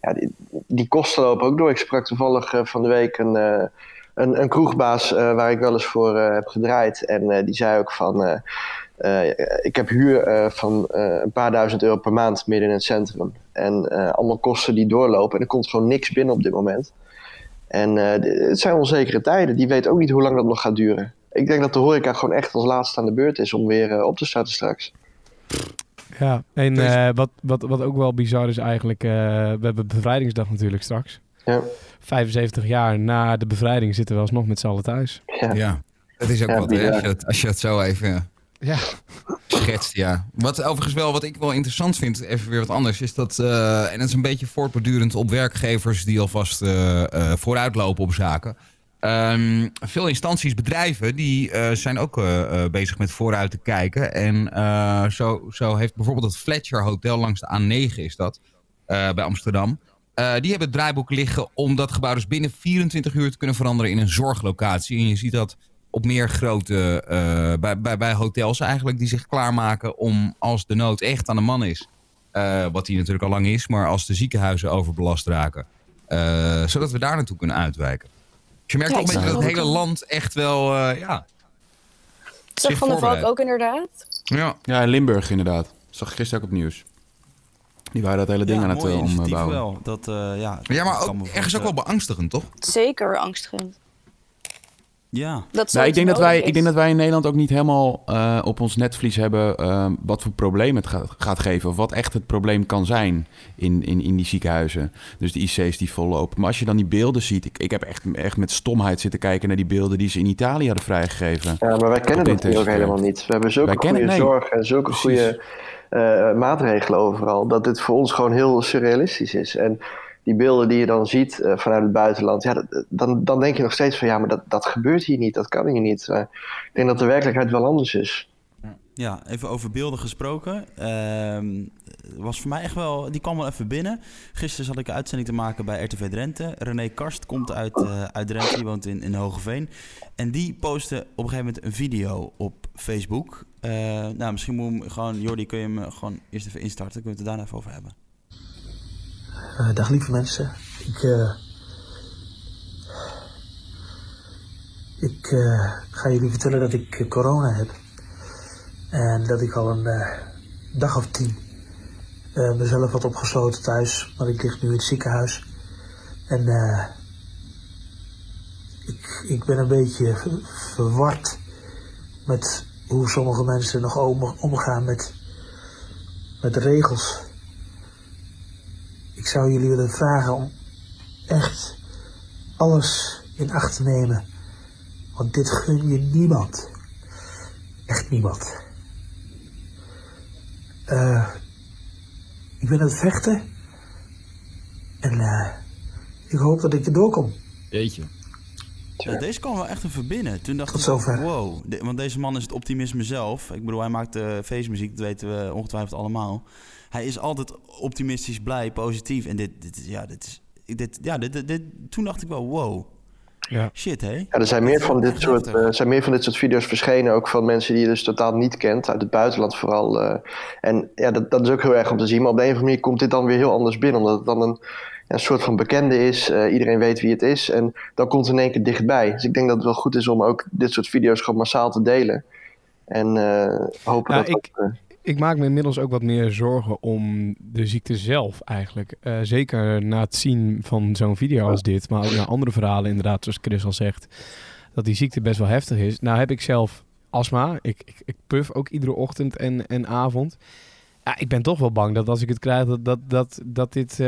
E: ja, die, die kosten lopen ook door. Ik sprak toevallig van de week een, een, een kroegbaas eh, waar ik wel eens voor eh, heb gedraaid. En eh, die zei ook van... ik heb huur eh, van eh, een paar duizend euro per maand midden in het centrum. En eh, allemaal kosten die doorlopen. En er komt gewoon niks binnen op dit moment. En eh, het zijn onzekere tijden. Die weet ook niet hoe lang dat nog gaat duren. Ik denk dat de horeca gewoon echt als laatste aan de beurt is om weer op te starten straks.
B: Ja, en
E: Dus-
B: eh, wat, wat, wat ook wel bizar is eigenlijk, eh, we hebben bevrijdingsdag natuurlijk straks.
E: Ja.
B: 75 jaar na de bevrijding zitten we alsnog met z'n allen thuis.
G: Ja, dat is ook
B: Ja,
G: wat, hè, als, je dat, als je dat zo even
B: Ja.
G: schetst. Ja. Wat overigens wel, wat ik wel interessant vind, even weer wat anders, is dat, eh, en dat is een beetje voortbordurend op werkgevers die alvast eh eh, vooruitlopen op zaken. Ehm, veel instanties, bedrijven, die eh, zijn ook eh, eh, bezig met vooruit te kijken. En eh, zo, zo heeft bijvoorbeeld het Fletcher Hotel langs de A9 is dat, eh, bij Amsterdam. Eh, die hebben het draaiboek liggen om dat gebouw dus binnen 24 uur te kunnen veranderen in een zorglocatie. En je ziet dat op meer grote, eh, bij, bij, bij hotels eigenlijk, die zich klaarmaken om als de nood echt aan de man is. eh, wat die natuurlijk al lang is, maar als de ziekenhuizen overbelast raken. eh, zodat we daar naartoe kunnen uitwijken. Dus je merkt
D: Ja,
G: toch
D: ik
G: een beetje dat het
D: ook
G: hele land echt wel, eh, ja,
D: Zag Van der Valk ook inderdaad.
G: Ja.
C: ja, in Limburg inderdaad. Zag ik gisteren ook op nieuws. Die waren dat hele ding aan het
F: mooi
C: eh, ombouwen.
F: wel. Dat, eh, ja,
G: Ja, maar ook ergens ook
F: voorstellen.
G: wel beangstigend, toch?
D: Zeker angstigend.
F: Ja.
D: Dat
C: Nou, ik, denk dat wij,
D: is.
C: ik denk dat wij in Nederland ook niet helemaal eh, op ons netvlies hebben eh, wat voor probleem het gaat, gaat geven. Of wat echt het probleem kan zijn in, in, in die ziekenhuizen. Dus de IC's die vollopen. Maar als je dan die beelden ziet. Ik, ik heb echt, echt met stomheid zitten kijken naar die beelden die ze in Italië hadden vrijgegeven.
E: Ja, maar wij kennen dat hier ook helemaal niet. We hebben zulke
C: Wij kennen-
E: goede
C: nee.
E: zorg en zulke
C: Precies.
E: goede eh, maatregelen overal, dat dit voor ons gewoon heel surrealistisch is. En die beelden die je dan ziet eh, vanuit het buitenland, ja, dan, dan denk je nog steeds van ja, maar dat, dat gebeurt hier niet, dat kan hier niet. Ik denk dat de werkelijkheid wel anders is.
F: Ja, even over beelden gesproken. Ehm, was voor mij echt wel, die kwam wel even binnen. Gisteren zat ik een uitzending te maken bij RTV Drenthe. René Karst komt uit, eh, uit Drenthe, die woont in, in Hogeveen. En die postte op een gegeven moment een video op Facebook. Eh, nou, misschien moet hem gewoon, Jordi, kun je hem eh, gewoon eerst even instarten. Kunnen we het daarna even over hebben.
O: Eh, dag lieve mensen. Ik, ik ga jullie vertellen dat ik corona heb. En dat ik al een dag of tien mezelf had opgesloten thuis. Maar ik lig nu in het ziekenhuis. En ik, ik ben een beetje ver- verward met hoe sommige mensen nog om- omgaan met, met regels. Ik zou jullie willen vragen om echt alles in acht te nemen. Want dit gun je niemand. Echt niemand. Eh, ik ben aan het vechten. En eh, ik hoop dat ik er doorkom.
G: Jeetje.
F: Ja, deze kwam wel echt even binnen. Toen dacht
O: Tot
F: ik,
O: zover.
F: wow. De- want deze man is het optimisme zelf. Ik bedoel, hij maakt uh, feestmuziek, dat weten we ongetwijfeld allemaal. Hij is altijd optimistisch, blij, positief. En dit, dit, ja, dit is... Dit, ja, dit, dit, dit- toen dacht ik wel, wow.
B: Ja.
F: Shit, hé.
E: Ja, er zijn meer, van dit soort, eh, er zijn meer van dit soort video's verschenen, ook van mensen die je dus totaal niet kent, uit het buitenland vooral. eh. en ja, dat, dat is ook heel erg om te zien, maar op de een of andere manier komt dit dan weer heel anders binnen, omdat het dan een, een soort van bekende is, eh, iedereen weet wie het is, en dan komt het in één keer dichtbij. Dus ik denk dat het wel goed is om ook dit soort video's gewoon massaal te delen. En hopen
B: Ja,
E: dat
B: ik,
E: eh,
B: ik maak me inmiddels ook wat meer zorgen om de ziekte zelf eigenlijk. Zeker na het zien van zo'n video als dit, maar ook naar andere verhalen inderdaad, zoals Chris al zegt, dat die ziekte best wel heftig is. Nou heb ik zelf astma. Ik, ik, ik puff ook iedere ochtend en, en avond. Ja, ik ben toch wel bang dat als ik het krijg, dat, dat, dat, dat dit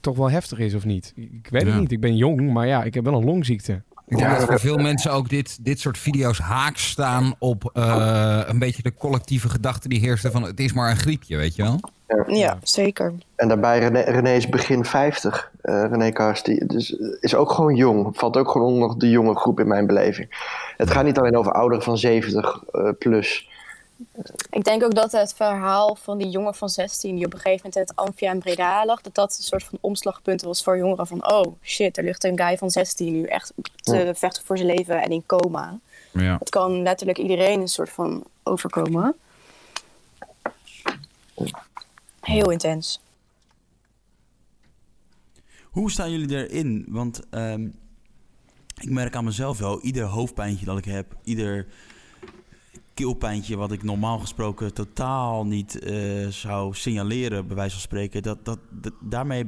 B: toch wel heftig is of niet. Ik weet
G: Ja.
B: het niet. Ik ben jong, maar ja, ik heb wel een longziekte.
G: Ik denk dat voor veel mensen ook dit, dit soort video's haaks staan op eh, een beetje de collectieve gedachte die heerste van het is maar een griepje, weet je wel?
D: Ja, zeker.
E: En daarbij René, René is begin 50. eh René Karst, die dus, is ook gewoon jong. Valt ook gewoon onder de jonge groep in mijn beleving. Het gaat niet alleen over ouderen van 70 eh, plus.
D: Ik denk ook dat het verhaal van die jongen van 16 die op een gegeven moment in het Amphia in Breda lag, dat dat een soort van omslagpunt was voor jongeren van oh shit, er ligt een guy van 16 nu echt te vechten voor zijn leven en in coma.
G: Ja.
D: Het kan letterlijk iedereen een soort van overkomen. Heel intens.
F: Hoe staan jullie erin? Want ehm, ik merk aan mezelf wel, ieder hoofdpijntje dat ik heb, ieder keelpijntje wat ik normaal gesproken totaal niet eh, zou signaleren, bij wijze van spreken, dat, dat, daarmee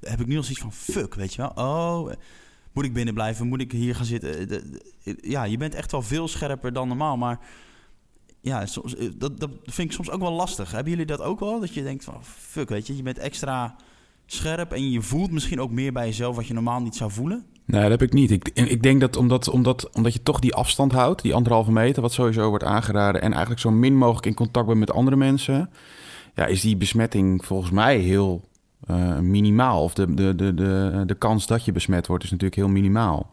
F: heb ik nu al zoiets van fuck, weet je wel? Oh, moet ik binnen blijven? Moet ik hier gaan zitten? Eh, Ja, je bent echt wel veel scherper dan normaal, maar ja, soms, eh, dat, dat vind ik soms ook wel lastig. Hebben jullie dat ook wel? Dat je denkt van fuck, weet je, je bent extra scherp en je voelt misschien ook meer bij jezelf wat je normaal niet zou voelen?
C: Nee, dat heb ik niet. Ik, ik denk dat omdat, omdat, omdat je toch die afstand houdt, die anderhalve meter, wat sowieso wordt aangeraden, en eigenlijk zo min mogelijk in contact bent met andere mensen, ja, is die besmetting volgens mij heel eh, minimaal. Of de, de, de, de, de kans dat je besmet wordt is natuurlijk heel minimaal.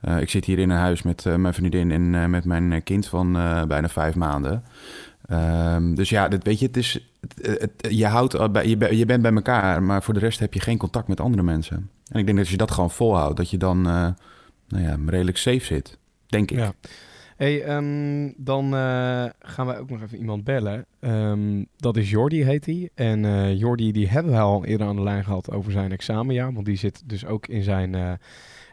C: Eh, ik zit hier in een huis met eh, mijn vriendin en met mijn kind van bijna vijf maanden. Ehm, dus ja, weet je, het is, je, houdt, je, je bent bij elkaar, maar voor de rest heb je geen contact met andere mensen. En ik denk dat als je dat gewoon volhoudt, dat je dan eh, nou ja, redelijk safe zit. Denk ik.
B: Ja. Hey, ehm, dan eh, gaan we ook nog even iemand bellen. Ehm, dat is Jordi, heet hij. En eh Jordi, die hebben we al eerder aan de lijn gehad over zijn examenjaar. Want die zit dus ook in zijn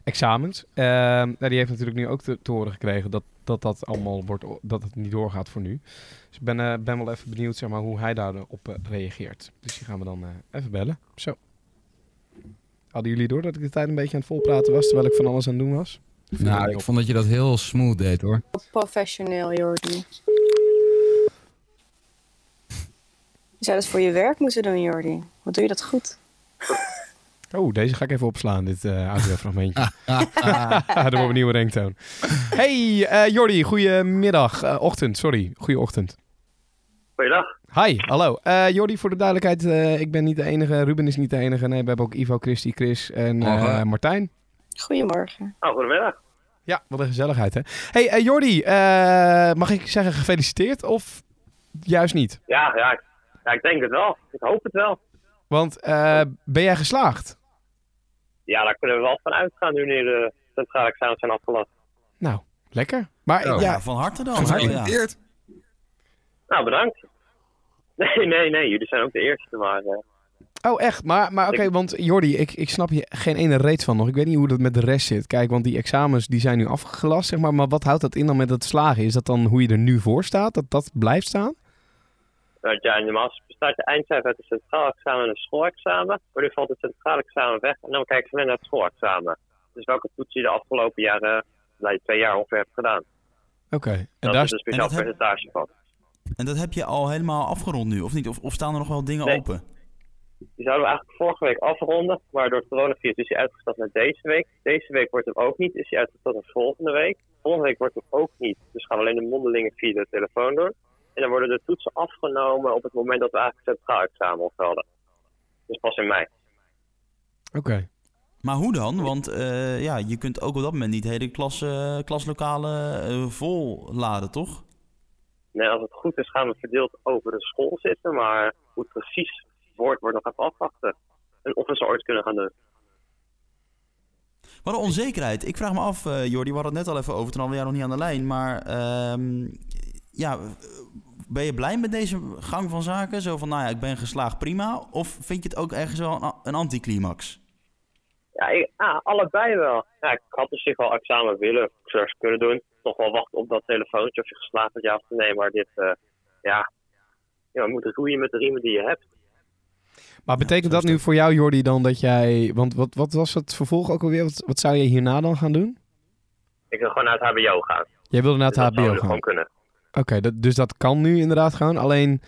B: examens. Ehm, nou, die heeft natuurlijk nu ook te, te gekregen dat, dat dat allemaal wordt, dat het niet doorgaat voor nu. Dus ik ben, ben wel even benieuwd zeg maar, hoe hij daarop reageert. Dus die gaan we dan even bellen. Zo. Hadden jullie door dat ik de tijd een beetje aan het volpraten was terwijl ik van alles aan het doen was?
G: Nou, ik vond dat je dat heel smooth deed hoor.
D: Professioneel, Jordi. Je zou dat voor je werk moeten doen, Jordi. Wat doe je dat goed? [laughs]
B: Oh, deze ga ik even opslaan, dit eh audiofragmentje. [laughs] [laughs] Dat wordt een nieuwe ringtoon. Hey, eh Jordi, goedemiddag. Eh, ochtend, sorry. Goeieochtend.
P: Goeiedag.
B: Hi, hallo. Eh Jordi, voor de duidelijkheid, eh, ik ben niet de enige. Ruben is niet de enige. Nee, we hebben ook Ivo, Christy, Chris en eh. Martijn.
D: Goedemorgen.
P: Oh, goedemiddag.
B: Ja, wat een gezelligheid, hè? Hey, Jordi, eh, mag ik zeggen gefeliciteerd of juist niet?
P: Ja, ja, ik- ja, ik denk het wel. Ik hoop het wel.
B: Want eh, ben jij geslaagd?
P: Ja, daar kunnen we wel van uitgaan nu de centrale examens zijn afgelast.
B: Nou, lekker. Maar
P: Oh.
B: ja,
P: Ja, van harte dan.
G: Gefeliciteerd.
P: Nou, bedankt. Nee, nee, nee. Jullie zijn ook de eerste, maar... eh,
B: Oh, echt? Maar, maar oké, want Jordi, ik, ik snap je geen ene reet van nog. Ik weet niet hoe dat met de rest zit. Kijk, want die examens die zijn nu afgelast, zeg maar. Maar wat houdt dat in dan met het slagen? Is dat dan hoe je er nu voor staat? Dat dat blijft staan?
P: ja, normaal bestaat je eindcijfer uit het centraal examen en het schoolexamen. Maar nu valt het centraal examen weg en dan kijken ze alleen naar het schoolexamen. Dus welke toets je de afgelopen jaren, nou, twee jaar ongeveer hebt gedaan.
B: Oké. En
P: Dat
B: daar
P: is een speciaal
F: en
P: percentage van.
F: En dat heb je al helemaal afgerond nu, of niet? Of, of staan er nog wel dingen
P: Nee.
F: open?
P: Die zouden we eigenlijk vorige week afronden, maar door het coronavirus is hij uitgesteld naar deze week. Deze week wordt hem ook niet, is hij uitgesteld naar volgende week. Volgende week wordt hem ook niet, dus gaan we alleen de mondelingen via de telefoon doen. En dan worden de toetsen afgenomen op het moment dat we eigenlijk het centraal examen opgelden. Dus pas in mei.
B: Oké.
F: Maar hoe dan? Want eh, ja, je kunt ook op dat moment niet hele klas, eh, klaslokalen eh, vol laden, toch?
P: Nee, als het goed is gaan we verdeeld over de school zitten, maar hoe het precies wordt, wordt nog even afwachten. En of we ze ooit kunnen gaan doen.
F: Wat een onzekerheid. Ik vraag me af, eh Jordi, we hadden het net al even over, toen hadden we jou nog niet aan de lijn. Maar ehm, ja, ben je blij met deze gang van zaken? Zo van, nou ja, ik ben geslaagd, prima. Of vind je het ook ergens wel een, een anticlimax?
P: Ja, ik, ah, allebei wel. Ja, ik had op zich wel examen willen, kunnen doen. Nog wel wachten op dat telefoontje of je geslaagd bent, ja of nee. Maar dit, eh, ja, ja, we moeten roeien met de riemen die je hebt.
B: Maar betekent dat nu voor jou, Jordi, dan dat jij... Want wat, wat was het vervolg ook alweer? Wat, wat zou je hierna dan gaan doen?
P: Ik wil gewoon naar het HBO gaan.
B: Jij wilde naar het
P: Dus
B: HBO gaan?
P: gewoon kunnen.
B: Oké, dat, dus dat kan nu inderdaad gewoon. Alleen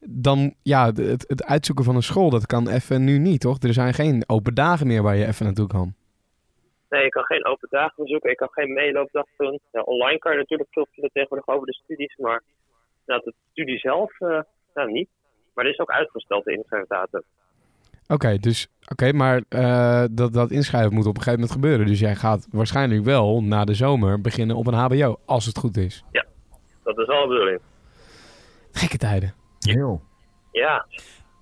B: dan, ja, het, het uitzoeken van een school, dat kan even nu niet, toch? Er zijn geen open dagen meer waar je even naartoe kan.
P: Nee, ik kan geen open dagen bezoeken. Ik kan geen meeloopdag doen. Ja, online kan je natuurlijk veel vinden tegenwoordig over de studies. Maar nou, de studie zelf, eh, nou niet. Maar dit is ook uitgesteld, de inschrijfdatum.
B: Oké, dus oké, maar eh, dat, dat inschrijven moet op een gegeven moment gebeuren. Dus jij gaat waarschijnlijk wel na de zomer beginnen op een HBO, als het goed is.
P: Ja, dat is wel de bedoeling.
B: Gekke tijden.
G: Heel.
P: Ja,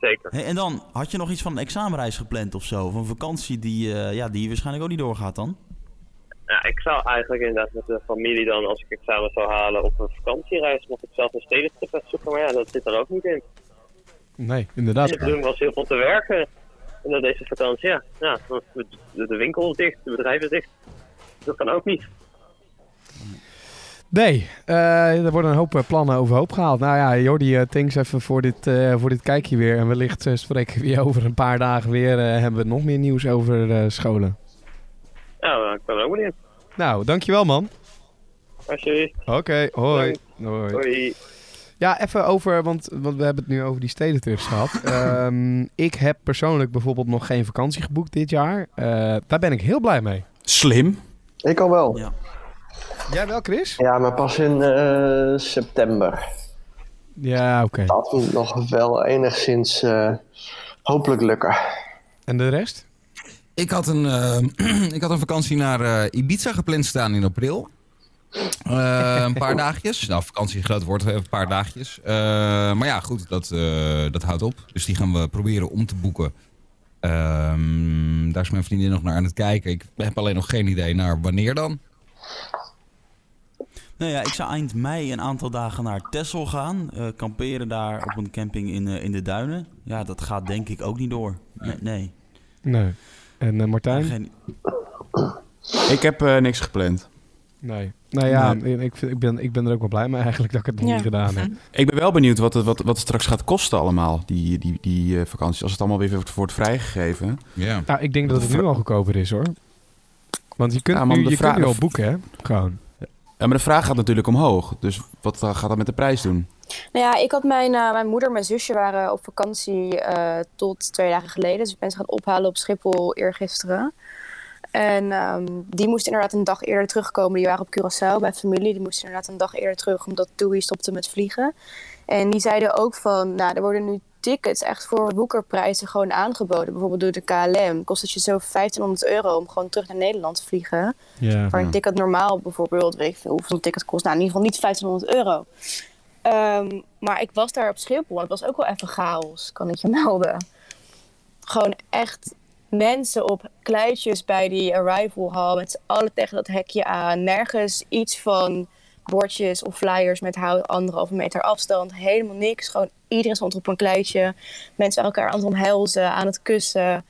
P: zeker.
F: Hey, en dan, had je nog iets van een examenreis gepland of zo? Of een vakantie die, eh, ja, die waarschijnlijk ook niet doorgaat dan?
P: Ja, ik zou eigenlijk inderdaad met de familie dan, als ik examen zou halen, op een vakantiereis, mocht ik zelf een stedentrip gaan zoeken. Maar ja, dat zit er ook niet in.
B: Nee,
P: En
B: inderdaad.
P: de bedoeling was heel veel te werken in deze vakantie. Ja, ja de, winkel is dicht, de bedrijf is dicht. Dat kan ook niet.
B: Nee, eh, er worden een hoop eh, plannen overhoop gehaald. Nou ja, Jordi, eh, thanks even voor dit, eh, voor dit kijkje weer. En wellicht spreken we je over een paar dagen weer. eh, hebben we nog meer nieuws over eh, scholen.
P: Ja, ik ben er ook niet in.
B: Nou, dankjewel man.
P: Alsjeblieft.
B: Oké, hoi. hoi.
P: Hoi.
B: Ja, even over, want, want we hebben het nu over die stedentrips gehad. [laughs] Ehm, ik heb persoonlijk bijvoorbeeld nog geen vakantie geboekt dit jaar. Eh, daar ben ik heel blij mee.
A: Slim.
E: Ik al wel.
F: Ja.
B: Jij wel, Chris?
E: Ja, maar pas in eh, september.
B: Ja, oké.
E: Dat moet nog wel enigszins eh, hopelijk lukken.
B: En de rest?
G: Ik had een, eh, [clears throat] ik had een vakantie naar eh, Ibiza gepland staan in april. Eh, een paar [laughs] dagjes. Nou, vakantie is groot woord, een paar dagjes. Eh, maar ja, goed, dat, eh, dat houdt op. Dus die gaan we proberen om te boeken. Ehm, daar is mijn vriendin nog naar aan het kijken. Ik heb alleen nog geen idee naar wanneer dan.
F: Nou ja, ik zou eind mei een aantal dagen naar Texel gaan. eh, kamperen daar op een camping in, eh, in de duinen. Ja, dat gaat denk ik ook niet door. Nee. nee.
B: Nee. En eh, Martijn?
F: Geen...
C: Ik heb eh, niks gepland.
B: Nee. Nou ja, Ik, ik, ben, ik ben er ook wel blij mee eigenlijk dat ik het nog
D: Ja.
B: niet gedaan heb.
C: Ik ben wel benieuwd wat het, wat, wat het straks gaat kosten allemaal, die, die, die eh, vakanties. Als het allemaal weer wordt, vrijgegeven.
G: Ja.
B: Nou, ik denk dat het nu al goedkoper is hoor. Want je kunt,
C: Ja, man,
B: nu,
C: de
B: je
C: vraag-
B: kunt nu al boeken hè. Gewoon.
C: Ja, maar de vraag gaat natuurlijk omhoog. Dus wat eh, gaat dat met de prijs doen?
D: Nou ja, ik had mijn, eh, mijn moeder en mijn zusje waren op vakantie eh, tot twee dagen geleden. Dus ik ben ze gaan ophalen op Schiphol eergisteren. En ehm, die moesten inderdaad een dag eerder terugkomen. Die waren op Curaçao bij familie. Die moesten inderdaad een dag eerder terug, omdat TUI stopte met vliegen. En die zeiden ook van, nou, er worden nu tickets echt voor woekerprijzen gewoon aangeboden. Bijvoorbeeld door de KLM. Kost het je zo 1500 euro om gewoon terug naar Nederland te vliegen.
B: Ja.
D: Waar een ticket normaal bijvoorbeeld, weet ik veel hoeveel een ticket kost. Nou, in ieder geval niet 1500 euro. Ehm, maar ik was daar op Schiphol en het was ook wel even chaos, kan ik je melden. Gewoon echt mensen op kluitjes bij die arrival hall met z'n allen tegen dat hekje aan. Nergens iets van bordjes of flyers met hou anderhalve meter afstand. Helemaal niks. Gewoon iedereen stond op een kluitje. Mensen elkaar aan het omhelzen, aan het kussen.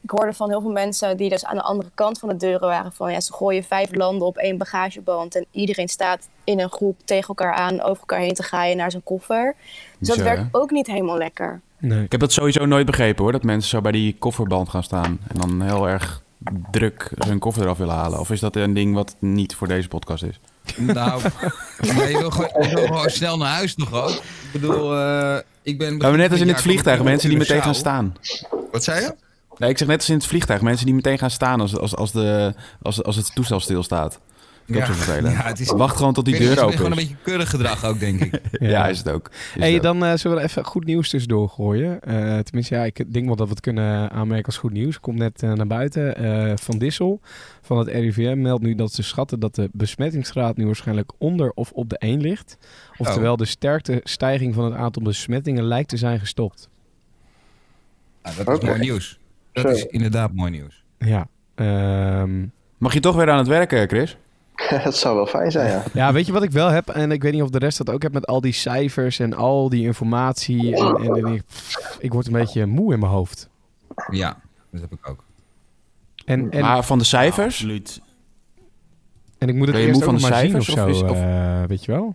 D: Ik hoorde van heel veel mensen die dus aan de andere kant van de deuren waren van ja, ze gooien vijf landen op één bagageband en iedereen staat in een groep tegen elkaar aan over elkaar heen te graaien naar zijn koffer. Dus dat werkt
C: hè?
D: ook niet helemaal lekker.
B: Nee.
C: Ik heb dat sowieso nooit begrepen hoor. Dat mensen zo bij die kofferband gaan staan. En dan heel erg druk hun koffer eraf willen halen. Of is dat een ding wat niet voor deze podcast is?
G: Nou, [laughs] maar je wil, gewoon, je wil gewoon snel naar huis nog ook. Ik bedoel, eh, ik ben...
C: Maar net als in het vliegtuig, mensen die meteen gaan staan.
G: Wat zei je?
C: Nee, ik zeg net als in het vliegtuig, mensen die meteen gaan staan als, als, als, de, als, als het toestel stilstaat. Dat is vervelend.
G: Ja, het is-
C: Wacht gewoon tot die deur
G: het is
C: open
G: gewoon een beetje keurig gedrag ook, denk ik. [laughs]
C: Ja, is het ook. Is
B: hey,
C: het ook.
B: dan eh, zullen we er even goed nieuws tussendoor gooien. Eh, tenminste, ja, ik denk wel dat we het kunnen aanmerken als goed nieuws. Komt net eh, naar buiten. Eh, van Dissel van het RIVM meldt nu dat ze schatten dat de besmettingsgraad nu waarschijnlijk onder of op de 1 ligt. Oftewel, de sterkte stijging van het aantal besmettingen lijkt te zijn gestopt.
G: Ja, dat is mooi nieuws. Dat
E: Zo.
G: is inderdaad mooi nieuws.
B: Ja. ehm,
C: Mag je toch weer aan het werken, Chris? [laughs]
E: dat zou wel fijn zijn, ja.
B: Ja, weet je wat ik wel heb? En ik weet niet of de rest dat ook heeft met al die cijfers en al die informatie. En, en, en ik, ik word een beetje moe in mijn hoofd.
G: Ja, dat heb ik ook.
B: En, en,
C: Maar van de cijfers?
F: Absoluut.
B: en ik moet het eerst
C: moe
B: ook
C: van
B: nog
C: de
B: maar zien of
C: cijfers,
B: zo,
C: of is- of-
B: eh, weet je wel?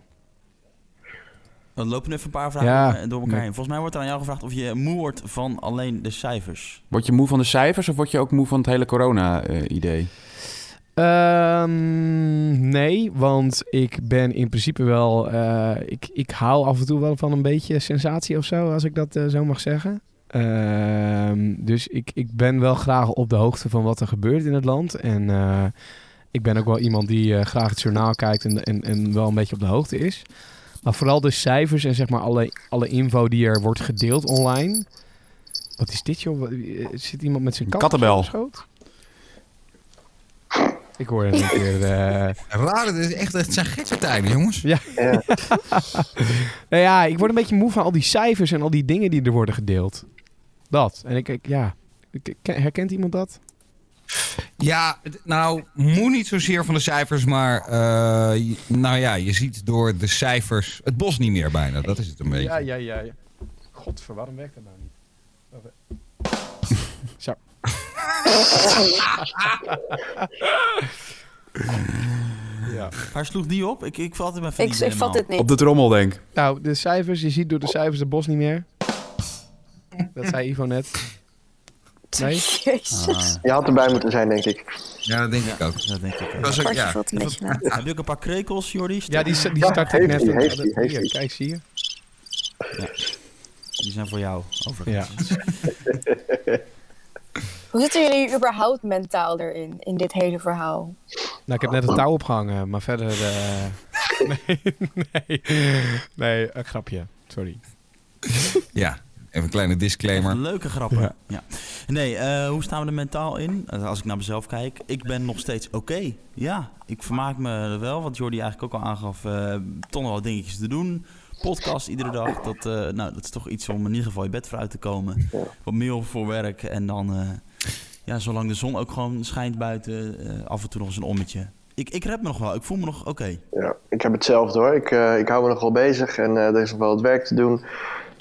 F: Dan lopen nu even een paar vragen
B: Ja.
F: eh, door elkaar
B: Nee.
F: heen. Volgens mij wordt er aan jou gevraagd of je moe wordt van alleen de cijfers.
C: Word je moe van de cijfers of word je ook moe van het hele corona-idee?
B: Ehm, nee, want ik ben in principe wel... eh, ik, ik hou af en toe wel van een beetje sensatie of zo, als ik dat eh, zo mag zeggen. Ehm, dus ik, ik ben wel graag op de hoogte van wat er gebeurt in het land. En eh, ik ben ook wel iemand die graag het journaal kijkt en, en, en wel een beetje op de hoogte is. Maar vooral de cijfers en zeg maar alle, alle info die er wordt gedeeld online. Wat is dit joh? Zit iemand met zijn kat
C: Kattenbel.
B: Op schoot? Ik hoorde een [laughs] keer... eh,
G: Raar, het, is echt, het zijn gekke tijden, jongens.
B: ja. [laughs] nou ja, ik word een beetje moe van al die cijfers en al die dingen die er worden gedeeld. Dat. En ik, ik ja. Herkent iemand dat?
G: Ja, nou, moet niet zozeer van de cijfers, maar eh, je- nou ja, je ziet door de cijfers het bos niet meer bijna. Dat is het een beetje.
B: Ja, ja, ja. ja. Godver, waarom werkt dat nou. [laughs] ja.
F: Waar sloeg die op? Ik, ik vat hem even
D: Ik, ik vat
F: helemaal.
D: het niet.
C: Op de trommel, denk ik.
B: Nou, de cijfers, je ziet door de cijfers het bos niet meer. Dat zei Ivo net. Nee?
D: Jezus.
E: Je had erbij moeten zijn, denk ik.
G: Ja, dat denk ik ook.
F: Dat denk ik ook.
G: Dat is ook, ja.
F: Heb je ook een paar krekels, Jordi?
B: Ja, die, die
E: Ja,
B: start ik net.
E: heeft hij, heeft
B: Hier,
E: hij.
B: Kijk, zie je?
F: Die zijn voor jou, overigens. [laughs]
D: Hoe zitten jullie überhaupt mentaal erin, in dit hele verhaal?
B: Nou, ik heb net een touw opgehangen, maar verder... eh, [laughs] nee, nee, nee, een grapje. Sorry.
G: Ja, even een kleine disclaimer.
F: Leuke grappen.
B: Ja.
F: Ja. Nee, eh, hoe staan we er mentaal in? Eh, Als ik naar mezelf kijk, ik ben nog steeds oké. Ja, ik vermaak me er wel. Wat Jordi eigenlijk ook al aangaf, eh toch nog wel dingetjes te doen. Podcast iedere dag, dat, eh, nou, dat is toch iets om in ieder geval je bed vooruit te komen. Wat mail voor werk en dan, eh, ja, zolang de zon ook gewoon schijnt buiten, eh, af en toe nog eens een ommetje. Ik, ik red me nog wel, ik voel me nog oké.
E: Ja, ik heb hetzelfde hoor. Ik, eh, ik hou me nog wel bezig en eh, er is nog wel wat werk te doen.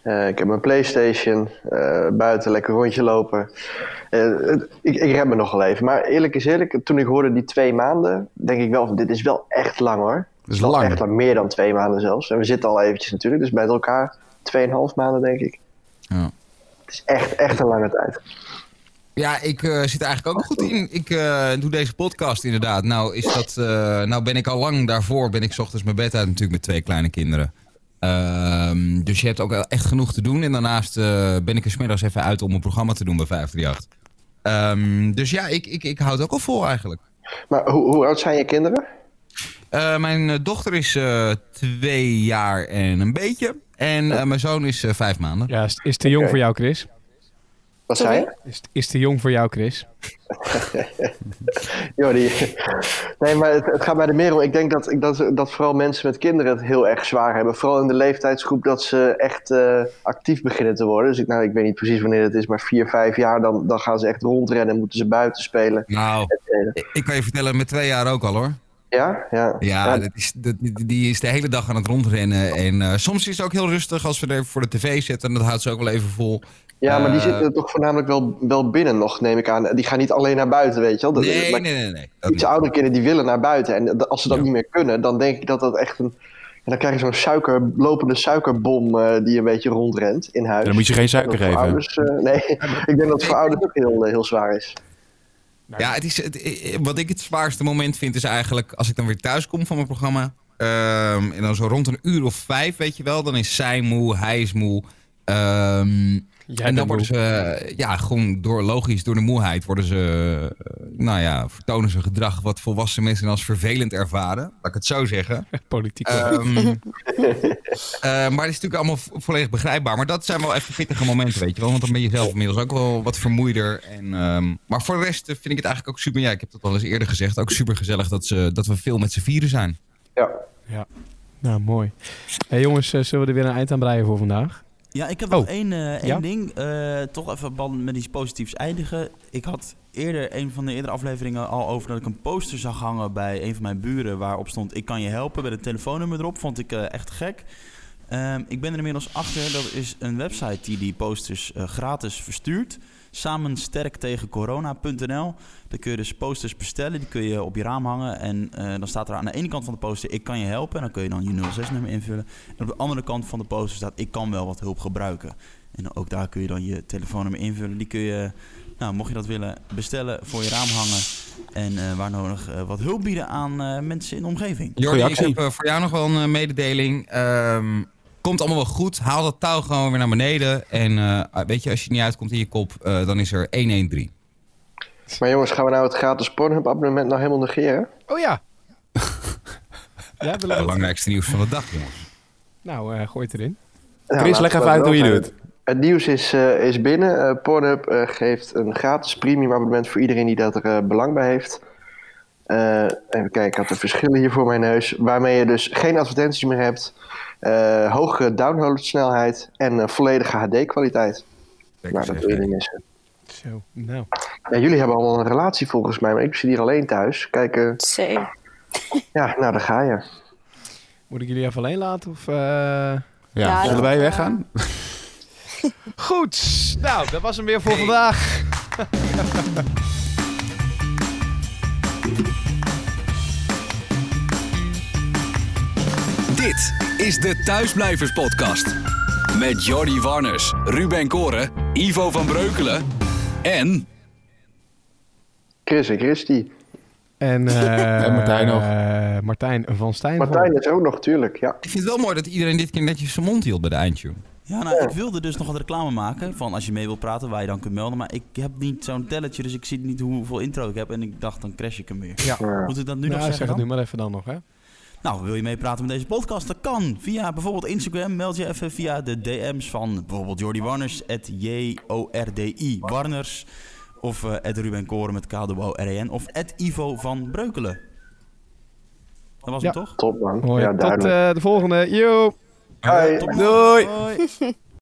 E: Eh, ik heb mijn Playstation, eh, buiten lekker rondje lopen. Ik, ik red me nog wel even. Maar eerlijk is eerlijk, toen ik hoorde die twee maanden, denk ik wel, van, dit is wel echt lang hoor.
C: Dat is
E: wel
C: lang.
E: Echt lang, meer dan twee maanden zelfs. En we zitten al eventjes natuurlijk, dus bij elkaar tweeënhalf maanden denk ik.
G: Ja.
E: Het is echt, echt een lange tijd.
G: Ja, ik eh, zit er eigenlijk ook goed in. Ik eh, doe deze podcast inderdaad. Nou, is dat, eh, nou ben ik al lang daarvoor, ben ik 's ochtends mijn bed uit natuurlijk met twee kleine kinderen. Ehm, dus je hebt ook wel echt genoeg te doen. En daarnaast eh, ben ik er 's middags even uit om een programma te doen bij 538. Ehm, dus ja, ik, ik, ik hou het ook al vol eigenlijk.
E: Maar hoe, hoe oud zijn je kinderen?
G: Eh, mijn dochter is eh, twee jaar en een beetje. En eh, mijn zoon is vijf maanden.
B: Ja, is, is te jong voor jou, Chris?
E: Wat zei je?
B: Is, is te jong voor jou, Chris? [laughs]
E: Jordi. Nee, maar het, het gaat bij de meer om. Ik denk dat, ik- dat, dat vooral mensen met kinderen het heel erg zwaar hebben. Vooral in de leeftijdsgroep dat ze echt eh, actief beginnen te worden. Dus ik, nou, ik weet niet precies wanneer het is, maar vier, vijf jaar, dan, dan gaan ze echt rondrennen en moeten ze buiten spelen.
G: Nou, ik- ik kan je vertellen, met twee jaar ook al hoor.
E: Ja? Ja.
G: Ja, dat is, dat, die- is de hele dag aan het rondrennen. En eh, soms is het ook heel rustig als we er voor de tv zitten. En dat houdt ze ook wel even vol.
E: Ja, maar die
G: Eh,
E: zitten toch voornamelijk wel, wel binnen nog, neem ik aan. Die gaan niet alleen naar buiten, weet je wel. Dat-
G: Nee,
E: maar
G: nee, nee, nee.
E: Iets oudere kinderen die willen naar buiten. En als ze dat niet meer kunnen, dan denk ik dat dat echt een... En dan krijg je zo'n suiker, lopende suikerbom eh, die een beetje rondrent in huis.
C: dan moet je geen suiker geven.
E: Ouders, eh, nee, ik denk dat het voor ouders ook heel, heel zwaar is.
G: Ja, het is, het, wat ik het zwaarste moment vind is eigenlijk als ik dan weer thuis kom van mijn programma. ehm, en dan zo rond een uur of vijf, weet je wel. Dan is zij moe, hij is moe. En dan worden ze, ja, gewoon door, logisch, door de moeheid worden ze, eh, nou ja, vertonen ze gedrag wat volwassen mensen als vervelend ervaren. Laat ik het zo zeggen. [laughs]
B: Politiek.
G: Ehm, [laughs] eh, maar het is natuurlijk allemaal vo- volledig begrijpbaar. Maar dat zijn wel even pittige momenten, weet je wel. Want dan ben je zelf inmiddels ook wel wat vermoeider. En, ehm, maar voor de rest eh, vind ik het eigenlijk ook super... Ja, ik heb dat al eens eerder gezegd. Ook super gezellig dat, ze, dat we veel met z'n vieren zijn.
E: Ja.
B: Ja. Nou, mooi. hey, jongens, zullen we er weer een eind aan breien voor vandaag?
F: Ja, ik heb nog
B: Oh.
F: één, eh, één
B: Ja?
F: ding. Eh, toch even band met iets positiefs eindigen. Ik had eerder, een van de eerdere afleveringen, al over dat ik een poster zag hangen bij een van mijn buren. Waarop stond: Ik kan je helpen. Met een telefoonnummer erop. Vond ik eh, echt gek. Ehm, ik ben er inmiddels achter. Dat is een website die die posters gratis verstuurt. Samen sterk tegen corona.nl. Daar kun je dus posters bestellen. Die kun je op je raam hangen. En eh, dan staat er aan de ene kant van de poster: Ik kan je helpen. En dan kun je dan je 06-nummer invullen. En op de andere kant van de poster staat: Ik kan wel wat hulp gebruiken. En ook daar kun je dan je telefoonnummer invullen. Die kun je, nou, mocht je dat willen, bestellen voor je raam hangen. En eh, waar nodig eh, wat hulp bieden aan eh, mensen in de omgeving.
G: Jordi, ik heb voor jou nog wel een mededeling. Ehm, komt allemaal wel goed. Haal dat touw gewoon weer naar beneden. En eh, weet je, als je niet uitkomt in je kop, eh, dan is er 113.
E: Maar jongens, gaan we nou het gratis Pornhub abonnement nou helemaal negeren?
B: Oh ja. [laughs] ja,
G: Het belangrijkste nieuws van de dag, jongens.
B: Nou, eh gooi het erin.
E: Nou,
C: Chris, leg even
E: dat
C: uit hoe je doet.
E: Het nieuws is, eh, is binnen. Eh, Pornhub eh, geeft een gratis premium abonnement voor iedereen die daar eh, belang bij heeft. Eh, even kijken, ik had de verschillen hier voor mijn neus. Waarmee je dus geen advertenties meer hebt. Eh, hoge downloadsnelheid en eh, volledige HD-kwaliteit. Nou, dat wil je niet missen.
B: Zo, nou.
E: Ja, jullie hebben allemaal een relatie volgens mij, maar ik zit hier alleen thuis. Kijk, eh,
D: Same.
E: ja, nou, daar ga je.
B: Moet ik jullie even alleen laten? Of, eh?
C: Ja,
D: Ja,
C: zullen wij weggaan? [laughs]
B: Goed. Nou, dat was hem weer voor vandaag.
A: Dit is de Thuisblijvers Podcast. Met Jordi Warners, Ruben Koren, Ivo van Breukelen en...
E: Chris en Christy.
B: En, eh, [laughs]
C: En Martijn nog.
B: eh, Martijn van Stijn.
E: Martijn is ook nog, tuurlijk, ja.
G: Ik vind het wel mooi dat iedereen dit keer netjes zijn mond hield bij de eindtune.
F: Ja, nou, ik wilde dus nog wat reclame maken van als je mee wilt praten, waar je dan kunt melden. Maar ik heb niet zo'n telletje, dus ik zie niet hoeveel intro ik heb. En ik dacht, dan crash ik hem weer.
B: Ja.
F: Moet ik dat nu
B: Nou,
F: nog zeggen
B: zeg het nu maar even dan nog, hè.
F: Nou, wil je meepraten met deze podcast? Dat kan via bijvoorbeeld Instagram. Meld je even via de DM's van bijvoorbeeld Jordi Warners, at J-O-R-D-I Warners. Of eh at Ruben Koren met K-O-R-E-N. Of at Ivo van Breukelen. Dat was
B: Ja.
F: hem toch?
E: Top, man.
B: Mooi.
E: Ja,
B: Tot eh, de volgende. Yo.
E: Hoi.
C: Doei.
F: Hoi. [laughs]